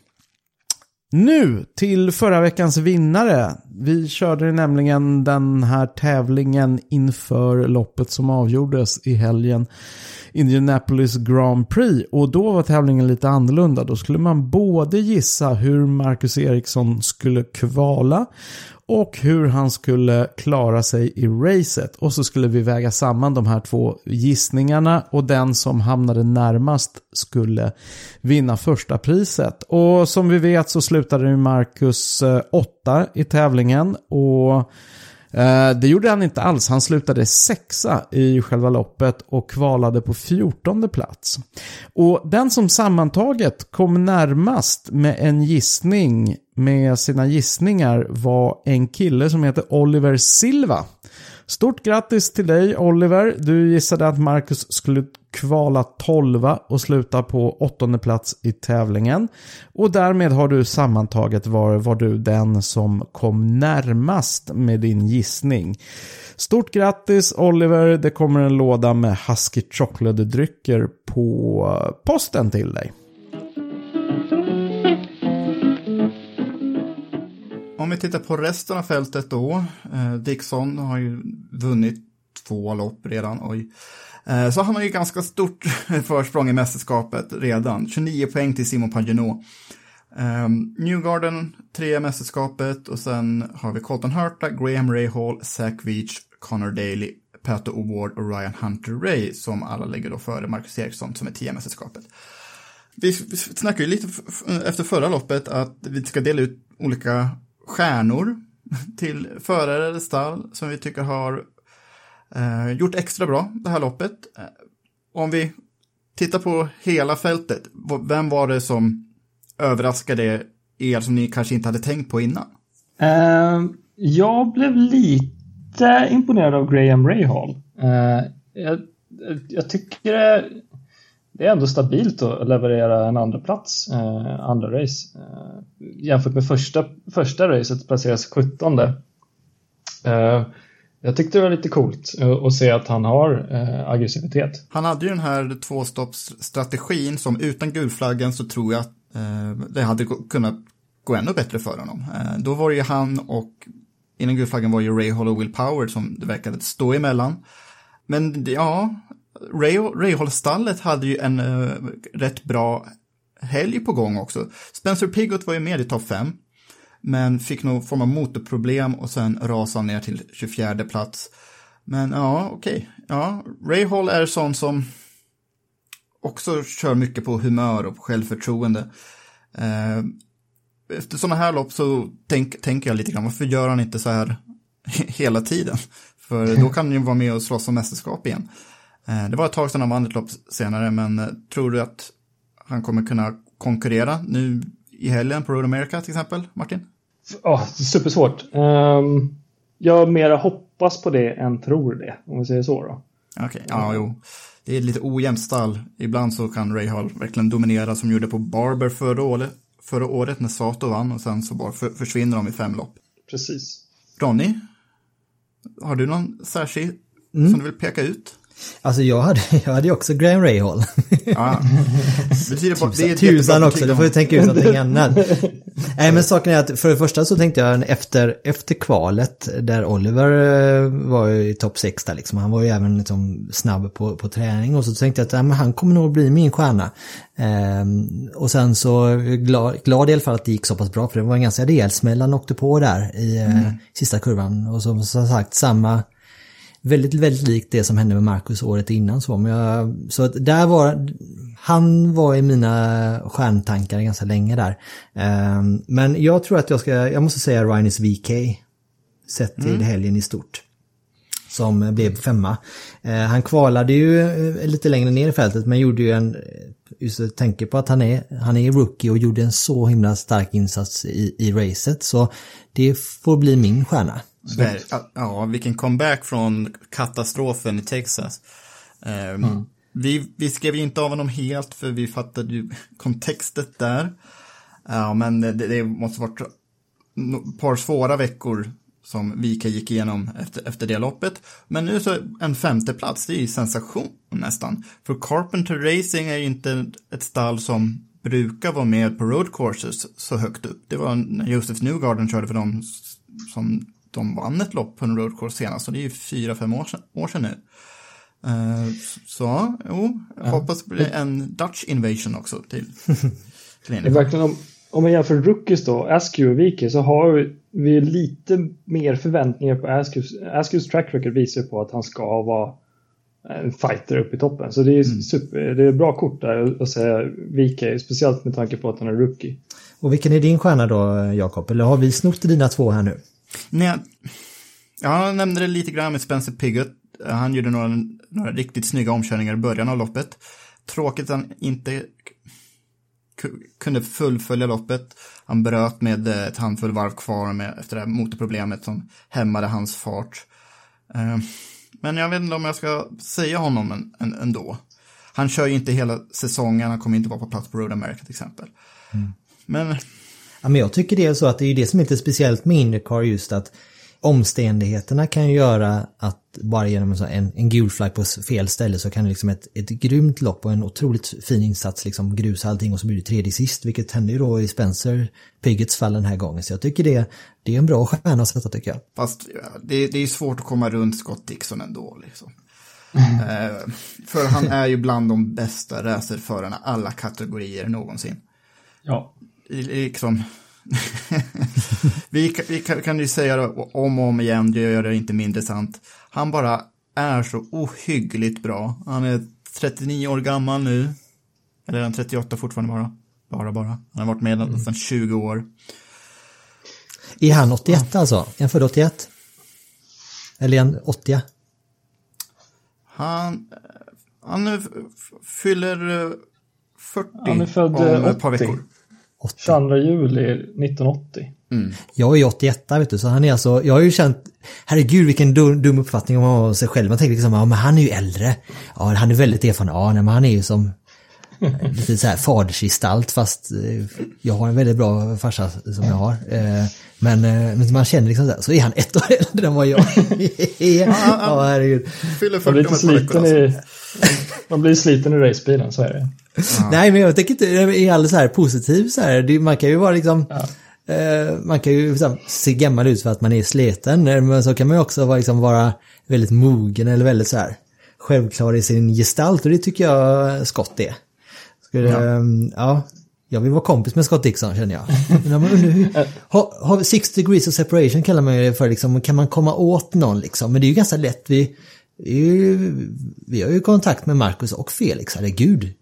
Speaker 8: Nu till förra veckans vinnare. Vi körde nämligen den här tävlingen inför loppet som avgjordes i helgen. Indianapolis Grand Prix och då var tävlingen lite annorlunda. Då skulle man både gissa hur Marcus Eriksson skulle kvala och hur han skulle klara sig i racet. Och så skulle vi väga samman de här två gissningarna och den som hamnade närmast skulle vinna första priset. Och som vi vet så slutade Marcus eh, åtta i tävlingen och Eh, det gjorde han inte alls. Han slutade sexa i själva loppet och kvalade på fjortonde plats. Och den som sammantaget kom närmast med en gissning med sina gissningar var en kille som heter Oliver Silva. Stort grattis till dig Oliver. Du gissade att Marcus skulle kvala 12 och sluta på åttonde plats i tävlingen. Och därmed har du sammantaget var, var du den som kom närmast med din gissning. Stort grattis Oliver, det kommer en låda med Husky Chocolate-drycker på posten till dig.
Speaker 7: Om vi tittar på resten av fältet då. Eh, Dixon har ju vunnit två lopp redan. Oj. Eh, så han har ju ganska stort försprång i mästerskapet redan. 29 poäng till Simon Pagenaud. Um, ehm, Newgarden, tre mästerskapet och sen har vi Colton Herta, Graham Ray Hall, Zach Veach, Connor Daly, Pato O'Ward och Ryan Hunter Ray som alla ligger då före Marcus Eriksson som är tio mästerskapet. Vi snackade ju lite efter förra loppet att vi ska dela ut olika stjärnor till förare eller stall som vi tycker har eh, gjort extra bra det här loppet. Eh, om vi tittar på hela fältet, vem var det som överraskade er som ni kanske inte hade tänkt på innan?
Speaker 6: Uh, jag blev lite imponerad av Graham Rahal. Uh, jag, jag, tycker det, är ändå stabilt att leverera en andra plats eh, andra race. Eh, jämfört med första, första racet placeras 17. Eh, jag tyckte det var lite coolt att se att han har eh, aggressivitet.
Speaker 7: Han hade ju den här tvåstoppsstrategin som utan gulflaggen så tror jag att eh, det hade kunnat gå ännu bättre för honom. Eh, då var det ju han och innan gulflaggen var ju Ray Hall och Will Power som det verkade stå emellan. Men ja, Ray, Rayhall-stallet hade ju en uh, rätt bra helg på gång också. Spencer Pigott var ju med i topp 5. Men fick någon form av motorproblem och sen rasade ner till 24 plats. Men ja, okej. Okay. Ja, Ray Hall är sån som också kör mycket på humör och på självförtroende. Eh, efter sådana här lopp så tänker tänk jag lite grann, varför gör han inte så här hela tiden? För då kan han ju vara med och slåss om mästerskap igen. Eh, det var ett tag sedan han vann ett lopp senare, men eh, tror du att han kommer kunna konkurrera nu i helgen på Road America till exempel, Martin?
Speaker 6: Oh, supersvårt. Um, jag mera hoppas på det än tror det, om vi säger så då.
Speaker 7: Okej, okay. ja, jo. Det är lite ojämnt stall. Ibland så kan Ray Hall verkligen dominera som gjorde på Barber förra året, förra året när Sato vann och sen så bara för, försvinner de i fem lopp.
Speaker 6: Precis.
Speaker 7: Ronny, har du någon särskild mm. som du vill peka ut?
Speaker 5: Alltså jag hade, jag hade också Graham Rahal. Ja.
Speaker 7: Tusan,
Speaker 5: det är tusan också, då får vi tänka ut någonting annat. Nej men saken är att för det första så tänkte jag efter, efter kvalet där Oliver eh, var i topp 6 där liksom. Han var ju även liksom snabb på, på träning och så tänkte jag att ja, men han kommer nog bli min stjärna. Ehm, och sen så glad, glad i alla fall att det gick så pass bra för det var en ganska rejäl smäll han åkte på där i eh, mm. sista kurvan. Och som, som sagt samma väldigt, väldigt likt det som hände med Marcus året innan. Så, men jag, så där var, han var i mina stjärntankar ganska länge där. Um, men jag tror att jag ska, jag måste säga Rhinus VK. Sett till mm. helgen i stort. Som blev femma. Uh, han kvalade ju uh, lite längre ner i fältet men gjorde ju en, just tänker på att han är, han är rookie och gjorde en så himla stark insats i, i racet. Så det får bli min stjärna.
Speaker 7: Ver ja, vilken comeback från katastrofen i Texas. Eh, mm. vi, vi skrev inte av honom helt för vi fattade ju kontextet där. Ja, men det, det måste varit ett par svåra veckor som Vika gick igenom efter, efter det loppet. Men nu så en femte plats, det är ju sensation nästan. För Carpenter Racing är ju inte ett stall som brukar vara med på road courses så högt upp. Det var när Josef Newgarden körde för dem som de vann ett lopp på en road course senast och det är ju fyra, fem år sedan, år sedan nu. Uh, så, jo, jag ja. hoppas det blir en Dutch invasion också till,
Speaker 6: till Indy. Verkligen om, om man jämför rookies då, Askew och Vike, så har vi, vi lite mer förväntningar på Askews. Askews track record visar på att han ska vara en fighter uppe i toppen. Så det är, mm. super, det är bra kort där att säga Vike, speciellt med tanke på att han är rookie.
Speaker 5: Och vilken är din stjärna då, Jakob? Eller har vi snott dina två här nu?
Speaker 7: Nej, jag nämnde det lite grann med Spencer Piggott. Han gjorde några, några riktigt snygga omkörningar i början av loppet. Tråkigt att han inte kunde fullfölja loppet. Han bröt med ett handfull varv kvar med, efter det här motorproblemet som hämmade hans fart. Eh, men jag vet inte om jag ska säga honom en, en, ändå. Han kör ju inte hela säsongen, han kommer inte vara på plats på Road America till exempel. Mm. Men...
Speaker 5: Ja, men jag tycker det är så att det är det som är lite speciellt med Indycar just att omständigheterna kan ju göra att bara genom en, en gul flagg på fel ställe så kan det liksom ett, ett grymt lopp och en otroligt fin insats liksom grusa allting och så blir det tredje sist vilket hände ju då i Spencer Piggets fall den här gången så jag tycker det, det är en bra stjärna att sätta tycker jag.
Speaker 7: Fast det, det är svårt att komma runt Scott Dixon ändå liksom. Mm. Eh, för han är ju bland de bästa racerförarna alla kategorier någonsin.
Speaker 6: Ja.
Speaker 7: Liksom, vi, vi kan, kan ju säga det om och om igen, det gör det inte mindre sant. Han bara är så ohyggligt bra. Han är 39 år gammal nu. Eller är han 38 fortfarande bara? Bara, bara. Han har varit med mm. nästan 20 år.
Speaker 5: Är han 81 ja. alltså? Är han född 81? Eller är han 80?
Speaker 7: Han, han fyller 40
Speaker 6: han är född om ett par veckor. 80. 22 juli 1980.
Speaker 5: Mm. Jag är 81 vet du, så han är alltså, jag har ju känt, herregud vilken dum, dum uppfattning om sig själv. Man tänker liksom, ja men han är ju äldre. Ja, han är väldigt erfaren. Ja, nej, men han är ju som lite så här fadersgestalt fast eh, jag har en väldigt bra farsa som jag har. Eh, men, eh, men man känner liksom så, så är han ett år äldre än vad jag är. ja,
Speaker 7: herregud. Fyller 40
Speaker 6: man blir sliten i, Man blir sliten i racebilen, så är det.
Speaker 5: Nej, men jag tänker inte, är alldeles så här positiv så här. Man kan ju vara liksom, ja. man kan ju liksom, se gammal ut för att man är sliten. Men så kan man ju också vara, liksom, vara väldigt mogen eller väldigt så här självklar i sin gestalt och det tycker jag Scott är. Skulle, ja. Ehm, ja. Jag vill vara kompis med Scott Dixon känner jag. har, har six degrees of separation kallar man det för liksom, kan man komma åt någon liksom? Men det är ju ganska lätt, vi, vi har ju kontakt med Marcus och Felix, herregud.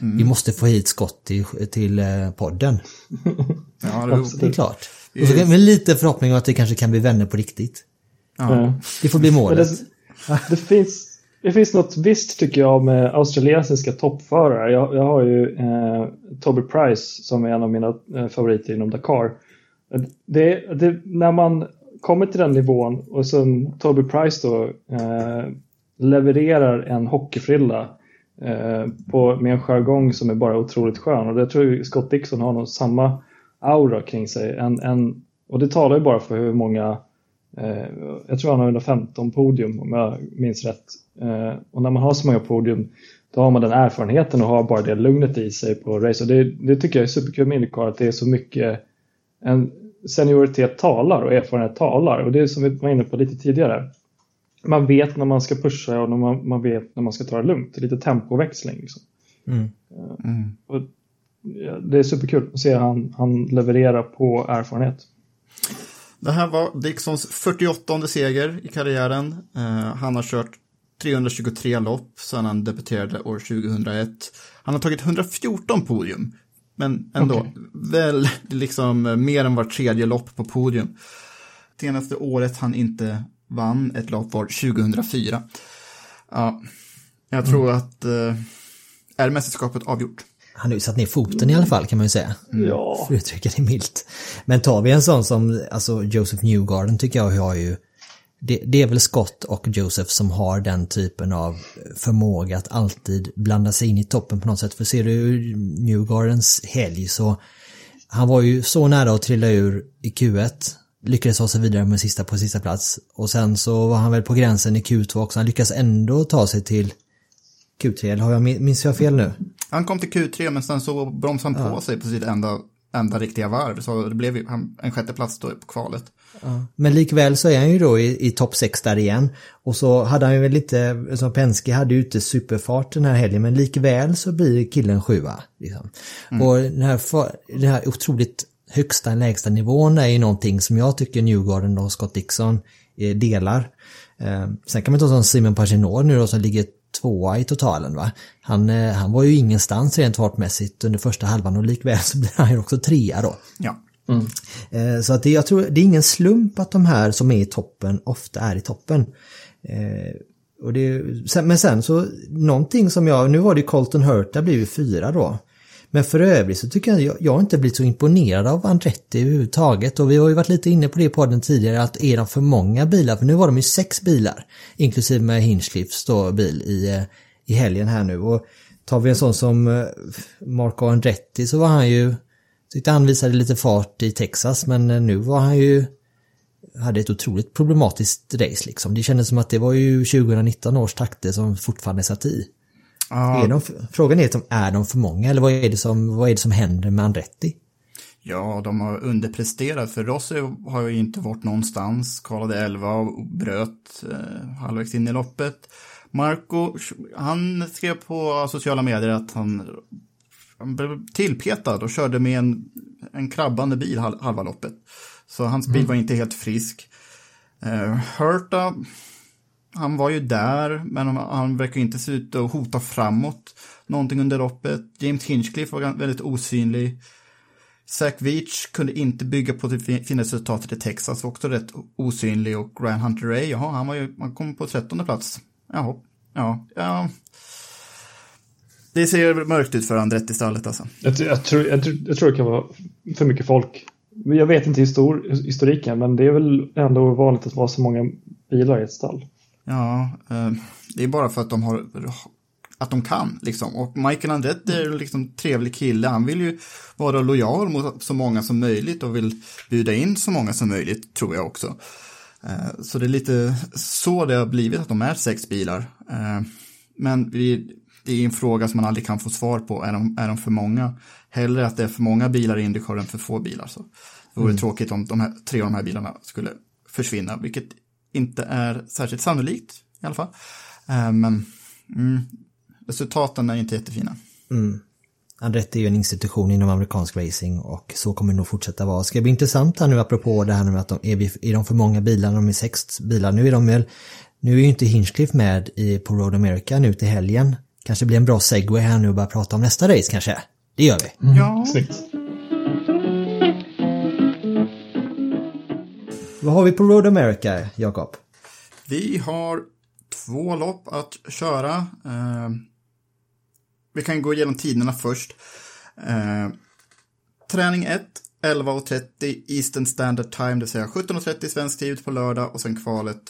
Speaker 5: Mm. Vi måste få hit Scott till, till eh, podden.
Speaker 7: ja, det,
Speaker 5: det är klart. Och så med lite förhoppning om att vi kanske kan bli vänner på riktigt. Ja. Det får bli målet.
Speaker 6: Det, det, finns, det finns något visst tycker jag med australiensiska toppförare. Jag, jag har ju eh, Toby Price som är en av mina eh, favoriter inom Dakar. Det, det, när man kommer till den nivån och sen Toby Price då eh, levererar en hockeyfrilla eh, på, med en jargong som är bara otroligt skön. Och det tror jag Scott Dixon har nog samma aura kring sig. En, en, och det talar ju bara för hur många Eh, jag tror han har 115 podium om jag minns rätt. Eh, och när man har så många podium då har man den erfarenheten och har bara det lugnet i sig på race. Och det, det tycker jag är superkul med Indycar att det är så mycket en senioritet talar och erfarenhet talar. Och det är som vi var inne på lite tidigare. Man vet när man ska pusha och när man, man vet när man ska ta det lugnt. Det är lite tempoväxling. Liksom. Mm. Mm. Och, ja, det är superkul att se han, han leverera på erfarenhet.
Speaker 7: Det här var Dixons 48 seger i karriären. Uh, han har kört 323 lopp sedan han debuterade år 2001. Han har tagit 114 podium, men ändå okay. väl liksom mer än var tredje lopp på podium. Senaste året han inte vann ett lopp var 2004. Ja, jag tror mm. att uh, är mästerskapet avgjort.
Speaker 5: Han har ju satt ner foten i alla fall kan man ju säga.
Speaker 6: Mm. Ja.
Speaker 5: För att uttrycka det milt. Men tar vi en sån som, alltså Joseph Newgarden tycker jag har ju det, det, är väl Scott och Joseph som har den typen av förmåga att alltid blanda sig in i toppen på något sätt. För ser du Newgardens helg så han var ju så nära att trilla ur i Q1. Lyckades ta sig vidare med sista på sista plats. Och sen så var han väl på gränsen i Q2 också. Han lyckas ändå ta sig till Q3. Eller har jag, minns jag fel nu?
Speaker 7: Han kom till Q3 men sen så bromsade han på ja. sig på sitt enda, enda riktiga varv. Så det blev en sjätte plats då på kvalet.
Speaker 5: Men likväl så är han ju då i, i topp 6 där igen. Och så hade han ju väl lite, som Penske hade ju inte superfart den här helgen, men likväl så blir killen sjua. Liksom. Och den här, den här otroligt högsta lägsta nivån är ju någonting som jag tycker Newgarden och Scott Dixon eh, delar. Eh, sen kan man ta som Simon Paginot nu då som ligger tvåa i totalen va. Han, eh, han var ju ingenstans rent fartmässigt under första halvan och likväl så blir han ju också trea då.
Speaker 7: Ja. Mm.
Speaker 5: Eh, så att det, jag tror, det är ingen slump att de här som är i toppen ofta är i toppen. Eh, och det, men sen så, någonting som jag, nu var det ju Colton Hurt, där blev ju fyra då. Men för övrigt så tycker jag, jag, jag har inte blivit så imponerad av Andretti överhuvudtaget. Och vi har ju varit lite inne på det i podden tidigare, att är de för många bilar? För nu var de ju sex bilar, inklusive med Hinchcliffs då bil i, eh, i helgen här nu. Och tar vi en sån som Marco Andretti så var han ju Tyckte han visade lite fart i Texas men eh, nu var han ju hade ett otroligt problematiskt race liksom. Det kändes som att det var ju 2019 års takter som fortfarande satt i.
Speaker 7: Ja,
Speaker 5: Är de, frågan är, är de för många eller vad är, det som, vad är det som händer med Andretti?
Speaker 7: Ja, de har underpresterat för Rossi har ju inte varit någonstans, kvalade 11 och bröt eh, halvvägs in i loppet. Marco, han skrev på sociala medier att han, han blev tillpetad och körde med en, en krabbande bil hal- halva loppet. Så hans bil var inte helt frisk. Eh, Hurta, han var ju där, men han, han verkar inte se ut att hota framåt någonting under loppet. James Hinchcliffe var väldigt osynlig. Zach Veach kunde inte bygga på det fi- fina resultatet i Texas, också rätt osynlig. Och Ryan Hunter Ray, jaha, han, var ju, han kom på trettonde plats. Jaha, ja, ja. Det ser mörkt ut för Andretti-stallet alltså.
Speaker 6: Jag, jag, tror, jag, tror, jag tror det kan vara för mycket folk. Jag vet inte histor, historiken, men det är väl ändå vanligt att vara så många bilar i ett stall.
Speaker 7: Ja, eh, det är bara för att de har att de kan liksom. Och Michael Andretti är liksom trevlig kille. Han vill ju vara lojal mot så många som möjligt och vill bjuda in så många som möjligt, tror jag också. Eh, Så det är lite så det har blivit att de är sex bilar. Eh, Men vi, det är en fråga som man aldrig kan få svar på. Är de, är de för många? Hellre att det är för många bilar i Indycar än för få bilar. Så det vore tråkigt om de här, tre av de här bilarna skulle försvinna, vilket inte är särskilt sannolikt i alla fall. Eh, Men mm, resultaten är inte jättefina.
Speaker 5: Andretti är ju en institution inom amerikansk racing och så kommer det nog fortsätta vara. Ska det bli intressant här nu apropå det här med att de är, vi- är de för många bilar, de är sex bilar. Nu är de väl, nu är ju inte Hinchcliffe med i, på Road America nu till helgen. Kanske blir en bra segway här nu och börja prata om nästa race kanske. Det gör vi.
Speaker 7: Ja,
Speaker 6: Snyggt.
Speaker 5: Vad har vi på Road America, Jakob?
Speaker 7: Vi har två lopp att köra. Eh, vi kan gå igenom tiderna först. Eh, träning 1, 11.30 Eastern Standard Time, det vill säga 17.30 svensk tid på lördag och sen kvalet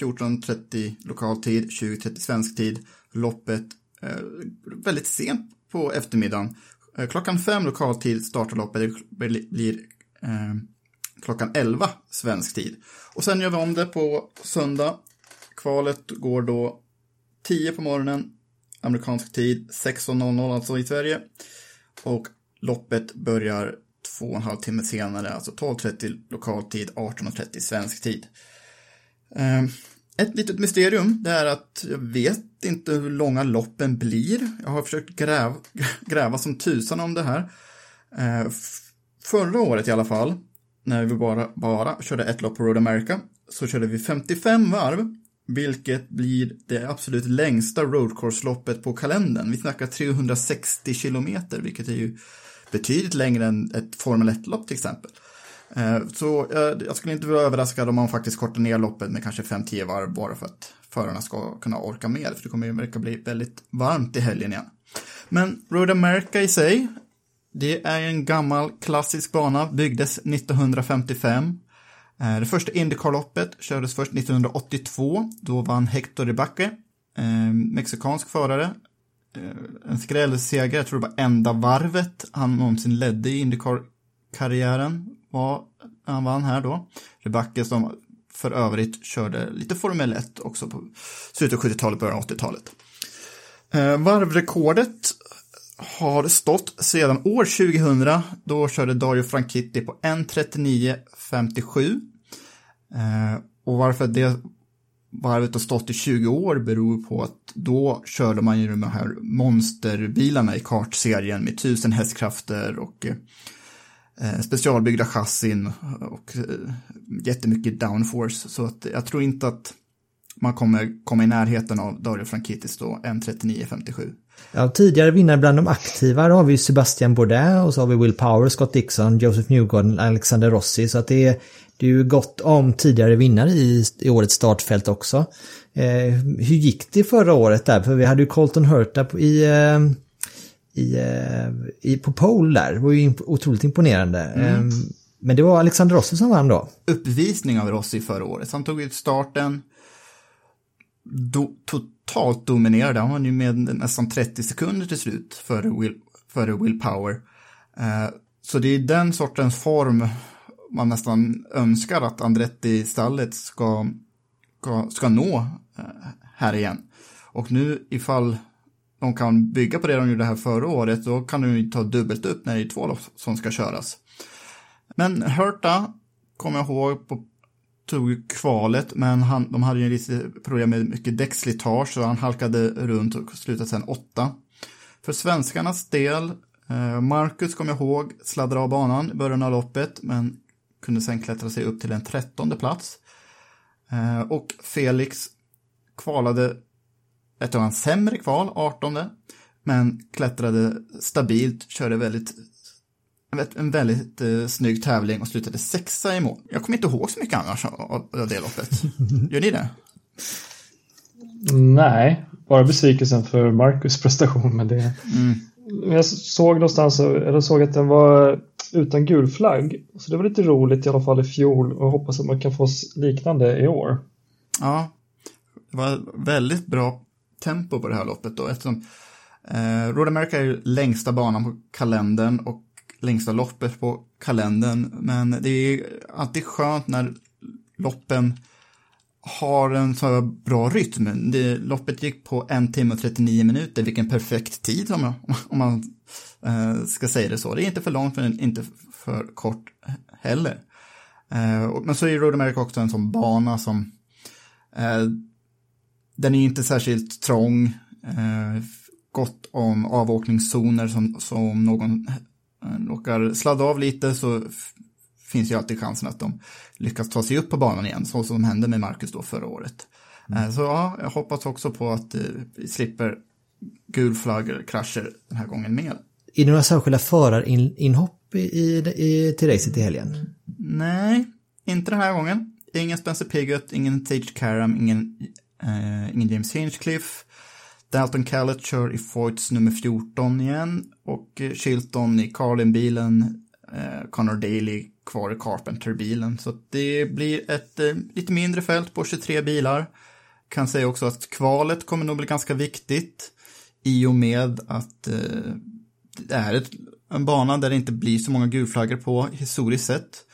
Speaker 7: 14.30 lokal tid, 20.30 svensk tid. Loppet Eh, väldigt sent på eftermiddagen. Eh, klockan fem lokal tid startar loppet, det blir eh, klockan 11 svensk tid. Och sen gör vi om det på söndag. Kvalet går då 10 på morgonen, amerikansk tid, 16.00 alltså i Sverige. Och loppet börjar två och en halv timme senare, alltså 12.30 lokal tid, 18.30 svensk tid. Eh, ett litet mysterium, det är att jag vet inte hur långa loppen blir. Jag har försökt gräva, gräva som tusan om det här. Eh, förra året i alla fall, när vi bara, bara körde ett lopp på Road America, så körde vi 55 varv, vilket blir det absolut längsta roadcourse-loppet på kalendern. Vi snackar 360 kilometer, vilket är ju betydligt längre än ett Formel 1-lopp till exempel. Eh, så eh, jag skulle inte vara överraskad om man faktiskt kortar ner loppet med kanske 5-10 varv bara för att förarna ska kunna orka med, för det kommer ju verka bli väldigt varmt i helgen igen. Men Road America i sig, det är en gammal klassisk bana, byggdes 1955. Eh, det första Indycar-loppet kördes först 1982. Då vann Hector Ribacke, mexikansk förare. En skrällseger, jag tror det var enda varvet han någonsin ledde i Indycar-karriären. Var, han vann här då. Rebacke som för övrigt körde lite Formel 1 också på slutet av 70-talet, början av 80-talet. Eh, varvrekordet har stått sedan år 2000. Då körde Dario Franchitti på 1.39.57. Eh, och varför det varvet har stått i 20 år beror på att då körde man ju de här monsterbilarna i kartserien med tusen hästkrafter och eh, Eh, specialbyggda chassin och eh, jättemycket downforce. Så att jag tror inte att man kommer komma i närheten av Dario Frankitis då, M3957.
Speaker 5: Ja, tidigare vinnare bland de aktiva, då har vi Sebastian Bourdais och så har vi Will Power, Scott Dixon, Joseph Newgarden, Alexander Rossi. Så att det är, det är ju gott om tidigare vinnare i, i årets startfält också. Eh, hur gick det förra året där? För vi hade ju Colton Hurta i, eh, i, eh, i, på pole där. Det var ju otroligt imponerande. Mm. men det var Alexander Rossi som vann då.
Speaker 7: Uppvisning av Rossi förra året. Han tog ut starten do, totalt dominerade. Han var ju med nästan 30 sekunder till slut före Will, före Will Power. Eh, så det är den sortens form man nästan önskar att Andretti-stallet ska, ska, ska nå eh, här igen. Och nu ifall de kan bygga på det de gjorde här förra året, då kan de ju ta dubbelt upp när det är två lopp som ska köras. Men Hurta kommer jag ihåg på tog kvalet, men han, de hade ju lite problem med mycket däckslitage, så han halkade runt och slutade sen åtta. För svenskarnas del, eh, Marcus kommer jag ihåg, sladdrade av banan i början av loppet, men kunde sen klättra sig upp till en trettonde plats. Eh, och Felix kvalade ett av hans sämre kval, 18, men klättrade stabilt, körde väldigt en väldigt eh, snygg tävling och slutade sexa i mål. Jag kommer inte ihåg så mycket annars av, av det loppet. Gör ni det?
Speaker 6: Nej, bara besvikelsen för Marcus prestation. Men det... Mm. Jag såg någonstans, eller såg att den var utan gul flagg. Så det var lite roligt i alla fall i fjol och hoppas att man kan få liknande i år.
Speaker 7: Ja, det var väldigt bra tempo på det här loppet då eftersom eh, Road America är längsta banan på kalendern och längsta loppet på kalendern. Men det är alltid skönt när loppen har en så här bra rytm. Det, loppet gick på en timme och 39 minuter, vilken perfekt tid om, jag, om man eh, ska säga det så. Det är inte för långt men inte för kort heller. Eh, men så är Road America också en sån bana som eh, den är inte särskilt trång, eh, gott om avåkningszoner som, som någon Eh, råkar sladda av lite så finns ju alltid chansen att de lyckas ta sig upp på banan igen, så som hände med Marcus då förra året. Mm. Så ja, jag hoppas också på att eh, vi slipper gul flagg eller krascher den här gången med.
Speaker 5: Är det några särskilda förarinhopp i, i, till racet i helgen?
Speaker 7: Nej, inte den här gången. Ingen Spencer Pigott, ingen Tage Karam, ingen, eh, ingen James Hinchcliffe. Dalton Callett kör i Foyts nummer 14 igen och eh, Chilton i Carlin-bilen, eh, Connor Daly kvar i Carpenter-bilen. Så det blir ett eh, lite mindre fält på 23 bilar. Kan säga också att kvalet kommer nog bli ganska viktigt i och med att eh, det är ett, en bana där det inte blir så många gulflaggor på historiskt sett.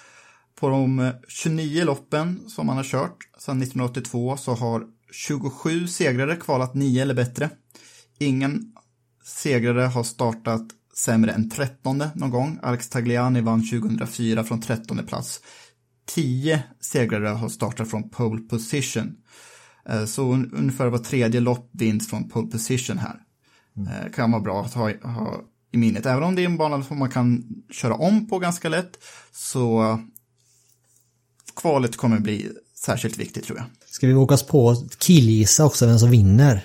Speaker 7: På de eh, 29 loppen som man har kört sedan 1982 så har 27 segrare kvalat 9 eller bättre. Ingen segrare har startat sämre än 13 någon gång. Alex Tagliani vann 2004 från 13 plats. 10 segrare har startat från pole position. Eh, så ungefär var tredje lopp vinst från pole position här. Mm. Kan vara bra att ha, ha i minnet. Även om det är en bana som man kan köra om på ganska lätt så kvalet kommer bli särskilt viktigt tror jag.
Speaker 5: Ska vi våga oss på killgissa också vem som vinner?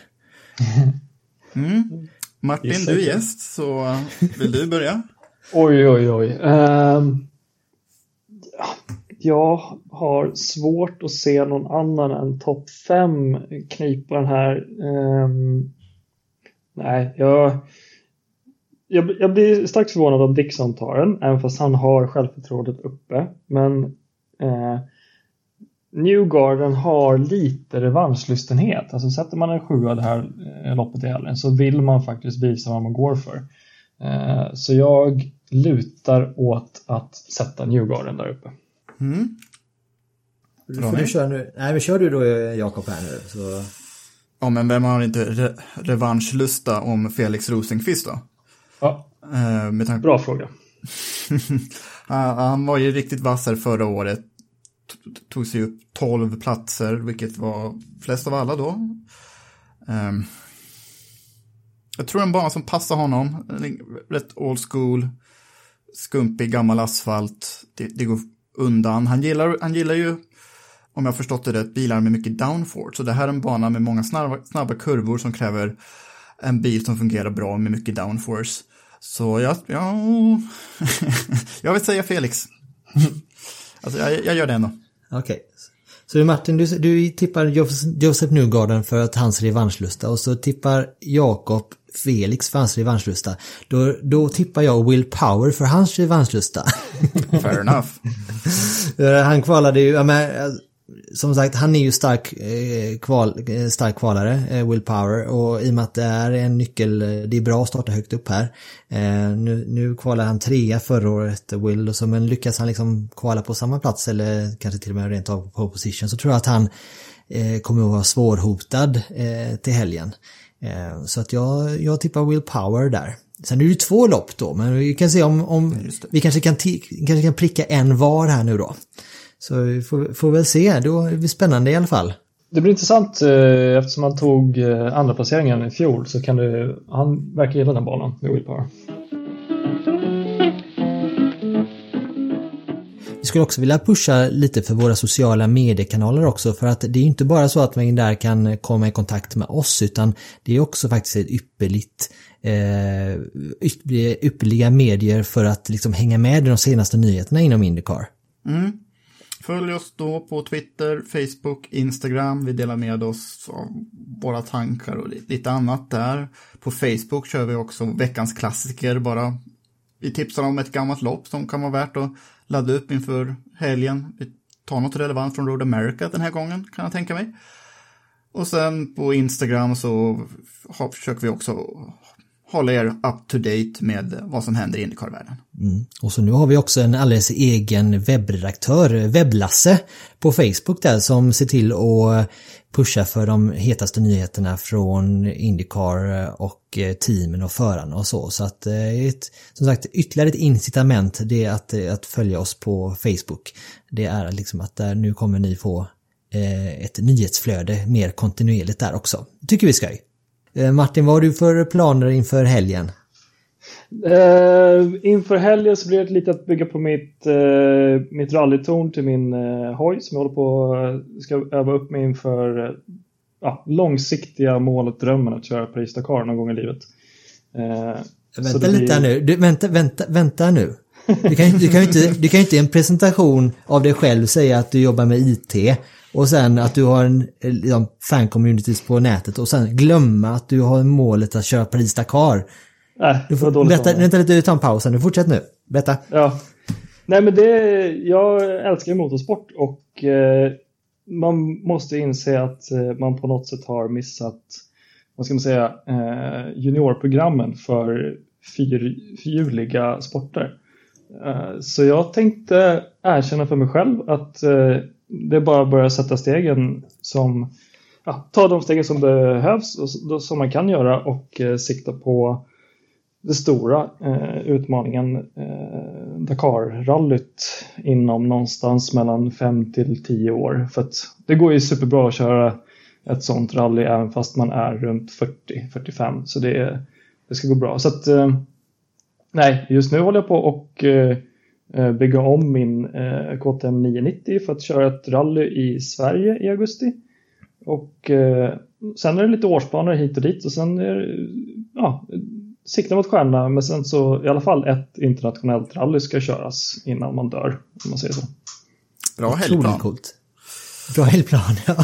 Speaker 7: Mm. Martin, du är gäst, så vill du börja?
Speaker 6: oj, oj, oj. Um, jag har svårt att se någon annan än topp fem knipa den här. Um, nej, jag, jag, jag, blir starkt förvånad om Dixon tar den, även fast han har självförtroendet uppe. Men uh, Newgarden har lite revanschlystenhet. Alltså sätter man en sjua det här eh, loppet i helgen så vill man faktiskt visa vad man går för. Eh, så jag lutar åt att sätta Newgarden där uppe. Mm.
Speaker 5: Du köra nu. Nej, men kör du då Jakob här nu. Så...
Speaker 7: Ja, men vem har inte re revanschlusta om Felix Rosenqvist då?
Speaker 6: Ja, eh, bra fråga.
Speaker 7: han var ju riktigt vass här förra året tog sig upp 12 platser, vilket var flest av alla då. Um, jag tror en bana som passar honom, rätt old school, skumpig gammal asfalt, det, det går undan. Han gillar, han gillar ju, om jag förstått det rätt, bilar med mycket downforce. Så det här är en bana med många snabba, snabba kurvor som kräver en bil som fungerar bra med mycket downforce. Så jag, ja, jag vill säga Felix. Alltså jag, jag gör det ändå.
Speaker 5: Okej. Så Martin, du, du tippar Jos- Joseph Newgarden för att hans revanschlusta och så tippar Jakob Felix för hans revanschlusta. Då, då tippar jag Will Power för hans revanschlusta.
Speaker 7: Fair enough.
Speaker 5: Han kvalade ju, ja, men, som sagt, han är ju stark, eh, kval, eh, stark kvalare, eh, Will Power, och i och med att det är en nyckel, det är bra att starta högt upp här. Nu, nu kvalar han trea förra året, Will, och så, men lyckas han liksom kvala på samma plats eller kanske till och med rent av på position så tror jag att han kommer att vara svårhotad till helgen. Så att jag, jag tippar Will Power där. Sen är det ju två lopp då, men vi kan se om, om vi kanske kan, kanske kan pricka en var här nu då. Så vi får, får väl se, då är det spännande i alla fall.
Speaker 6: Det blir intressant eh, eftersom han tog eh, andra placeringen i fjol så kan du, han verkar gilla den banan med Willpower.
Speaker 5: Vi skulle också vilja pusha lite för våra sociala mediekanaler också för att det är inte bara så att man där kan komma i kontakt med oss utan det är också faktiskt ett ypperligt eh, ypperliga, ypperliga medier för att liksom hänga med i de senaste nyheterna inom Indycar.
Speaker 7: Mm. Följ oss då på Twitter, Facebook, Instagram. Vi delar med oss av våra tankar och lite annat där. På Facebook kör vi också veckans klassiker. Bara vi tipsar om ett gammalt lopp som kan vara värt att ladda upp inför helgen. Vi tar något relevant från Road America den här gången kan jag tänka mig. Och sen på Instagram så har, försöker vi också hålla er up to date med vad som händer i Indycar-världen.
Speaker 5: Mm. Och så nu har vi också en alldeles egen webbredaktör, Webblasse, på Facebook där som ser till att pusha för de hetaste nyheterna från Indycar och eh, teamen och förarna och så. Så att eh, ett, som sagt ytterligare ett incitament det är att, eh, att följa oss på Facebook. Det är liksom att där nu kommer ni få ett nyhetsflöde mer kontinuerligt där också. Tycker vi ska. Eh, Martin, vad har du för planer inför helgen?
Speaker 6: Uh, inför helgen så blir det lite att bygga på mitt, uh, mitt rallytorn till min uh, hoj som jag håller på uh, ska öva upp mig inför uh, ja, långsiktiga målet, drömmen att köra Paris-Dakar någon gång i livet.
Speaker 5: Vänta lite här nu, du, vänta, vänta, vänta nu. Du kan, du, kan ju inte, du kan ju inte i en presentation av dig själv säga att du jobbar med IT och sen att du har en liksom, fan-communities på nätet och sen glömma att du har målet att köra Paris-Dakar.
Speaker 6: Nej,
Speaker 5: Du får,
Speaker 6: dåligt
Speaker 5: berätta, vänta lite, tar en paus här nu. Fortsätt nu. Berätta.
Speaker 6: Ja. Nej men det, jag älskar motorsport och eh, man måste inse att eh, man på något sätt har missat, vad ska man säga, eh, juniorprogrammen för fyr, fyrhjuliga sporter. Eh, så jag tänkte erkänna för mig själv att eh, det är bara att börja sätta stegen som, ja, ta de stegen som behövs och som man kan göra och eh, sikta på den stora eh, utmaningen eh, Dakar-rallyt inom någonstans mellan 5 till 10 år. För att det går ju superbra att köra ett sånt rally även fast man är runt 40-45. Så det, är- det ska gå bra. Så att, eh, nej, just nu håller jag på och eh, eh, bygga om min eh, KTM 990 för att köra ett rally i Sverige i augusti. Och eh, sen är det lite årsplaner hit och dit och sen är det, ja, sikta mot stjärnorna men sen så i alla fall ett internationellt rally ska köras innan man dör, om man säger så.
Speaker 7: Bra helgplan.
Speaker 5: coolt. Bra helgplan, ja.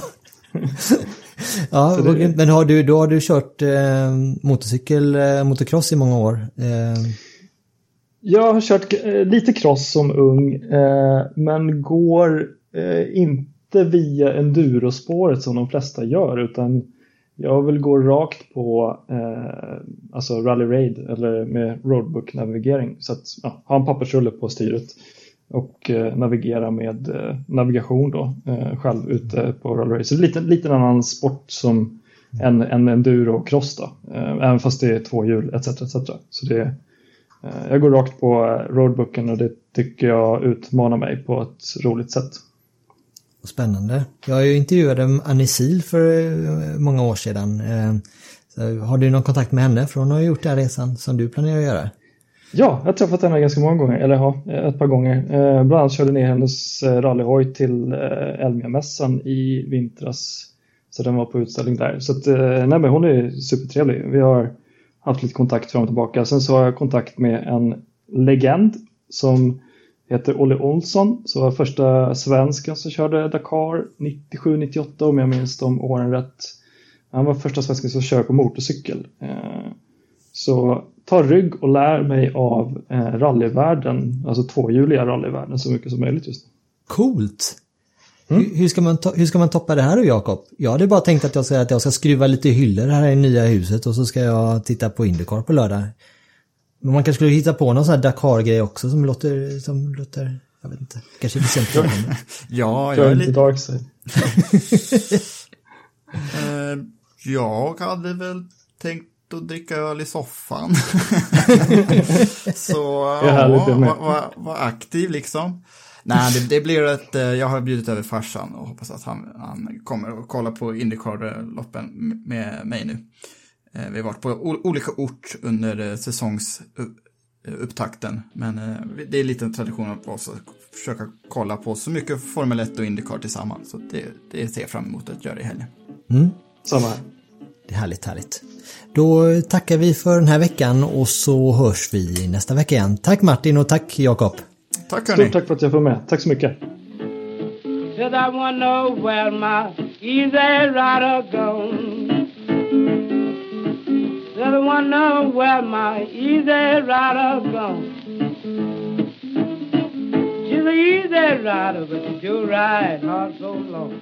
Speaker 5: ja,
Speaker 6: det-
Speaker 5: men har du, då har du kört eh, motorcykel, eh, motocross i många år. Eh,
Speaker 6: jag har kört eh, lite cross som ung eh, men går eh, inte via endurospåret som de flesta gör utan jag vill gå rakt på eh, alltså rally raid eller med roadbook navigering så att ja, ha en pappersrulle på styret och eh, navigera med eh, navigation då själv ute på rally raid. Så lite, lite en annan sport som en, en enduro cross då även fast det är två hjul etc. etc. Så det jag går rakt på eh, roadbooken och det tycker jag utmanar mig på ett roligt sätt.
Speaker 5: Spännande. Jag intervjuade Annie Sil för eh, många år sedan. Eh, så har du någon kontakt med henne? För hon har gjort den resan som du planerar att göra.
Speaker 6: Ja, jag har träffat henne ganska många gånger, eller ja, ett par gånger. Eh, bland annat körde ner hennes rallyhoj till Elmia-mässan i vintras. Så den var på utställning där. Så att, nej men hon är supertrevlig. Vi har haft lite kontakt fram och tillbaka. Sen så har jag kontakt med en legend som heter Olle Olsson, så var första svensken som körde Dakar 97-98 om jag minns de åren rätt. Han var första svensken som körde på motorcykel. Eh, så ta rygg och lär mig av eh, rallyvärlden, alltså tvåhjuliga rallyvärlden så mycket som möjligt just nu.
Speaker 5: Coolt! Mm. Hur, ska man hur ska man toppa det här då Jakob? Jag hade bara tänkt att jag, ska, att jag ska skruva lite hyllor här i nya huset och så ska jag titta på Indycar på lördag. Men man kanske skulle hitta på någon sån här Dakar-grej också som låter, som låter, jag vet inte, kanske lite sent
Speaker 7: Ja, jag är lite... Dark side. uh, jag hade väl tänkt att dricka öl i soffan. Så ja, var, var, var, aktiv liksom. Nej, det, det, blir ett, eh, jag har bjudit över farsan och hoppas att han, han kommer och kollar på Indycar-loppen med mig nu. Eh, vi har varit på olika ort under eh, säsongsupptakten. Men det är lite en tradition att oss att försöka kolla på så mycket Formel 1 och Indycar tillsammans. Så det, det ser jag fram emot att göra i helgen.
Speaker 5: Mm.
Speaker 6: Samma här.
Speaker 5: Det är härligt, härligt. Då tackar vi för den här veckan och så hörs vi nästa vecka igen. Tack Martin och tack Jakob.
Speaker 7: Tack hörni.
Speaker 6: Stort tack för att jag får med. Tack så mycket. Said I wonder where my easy rider gone. She's an easy rider, but she do ride hard so long.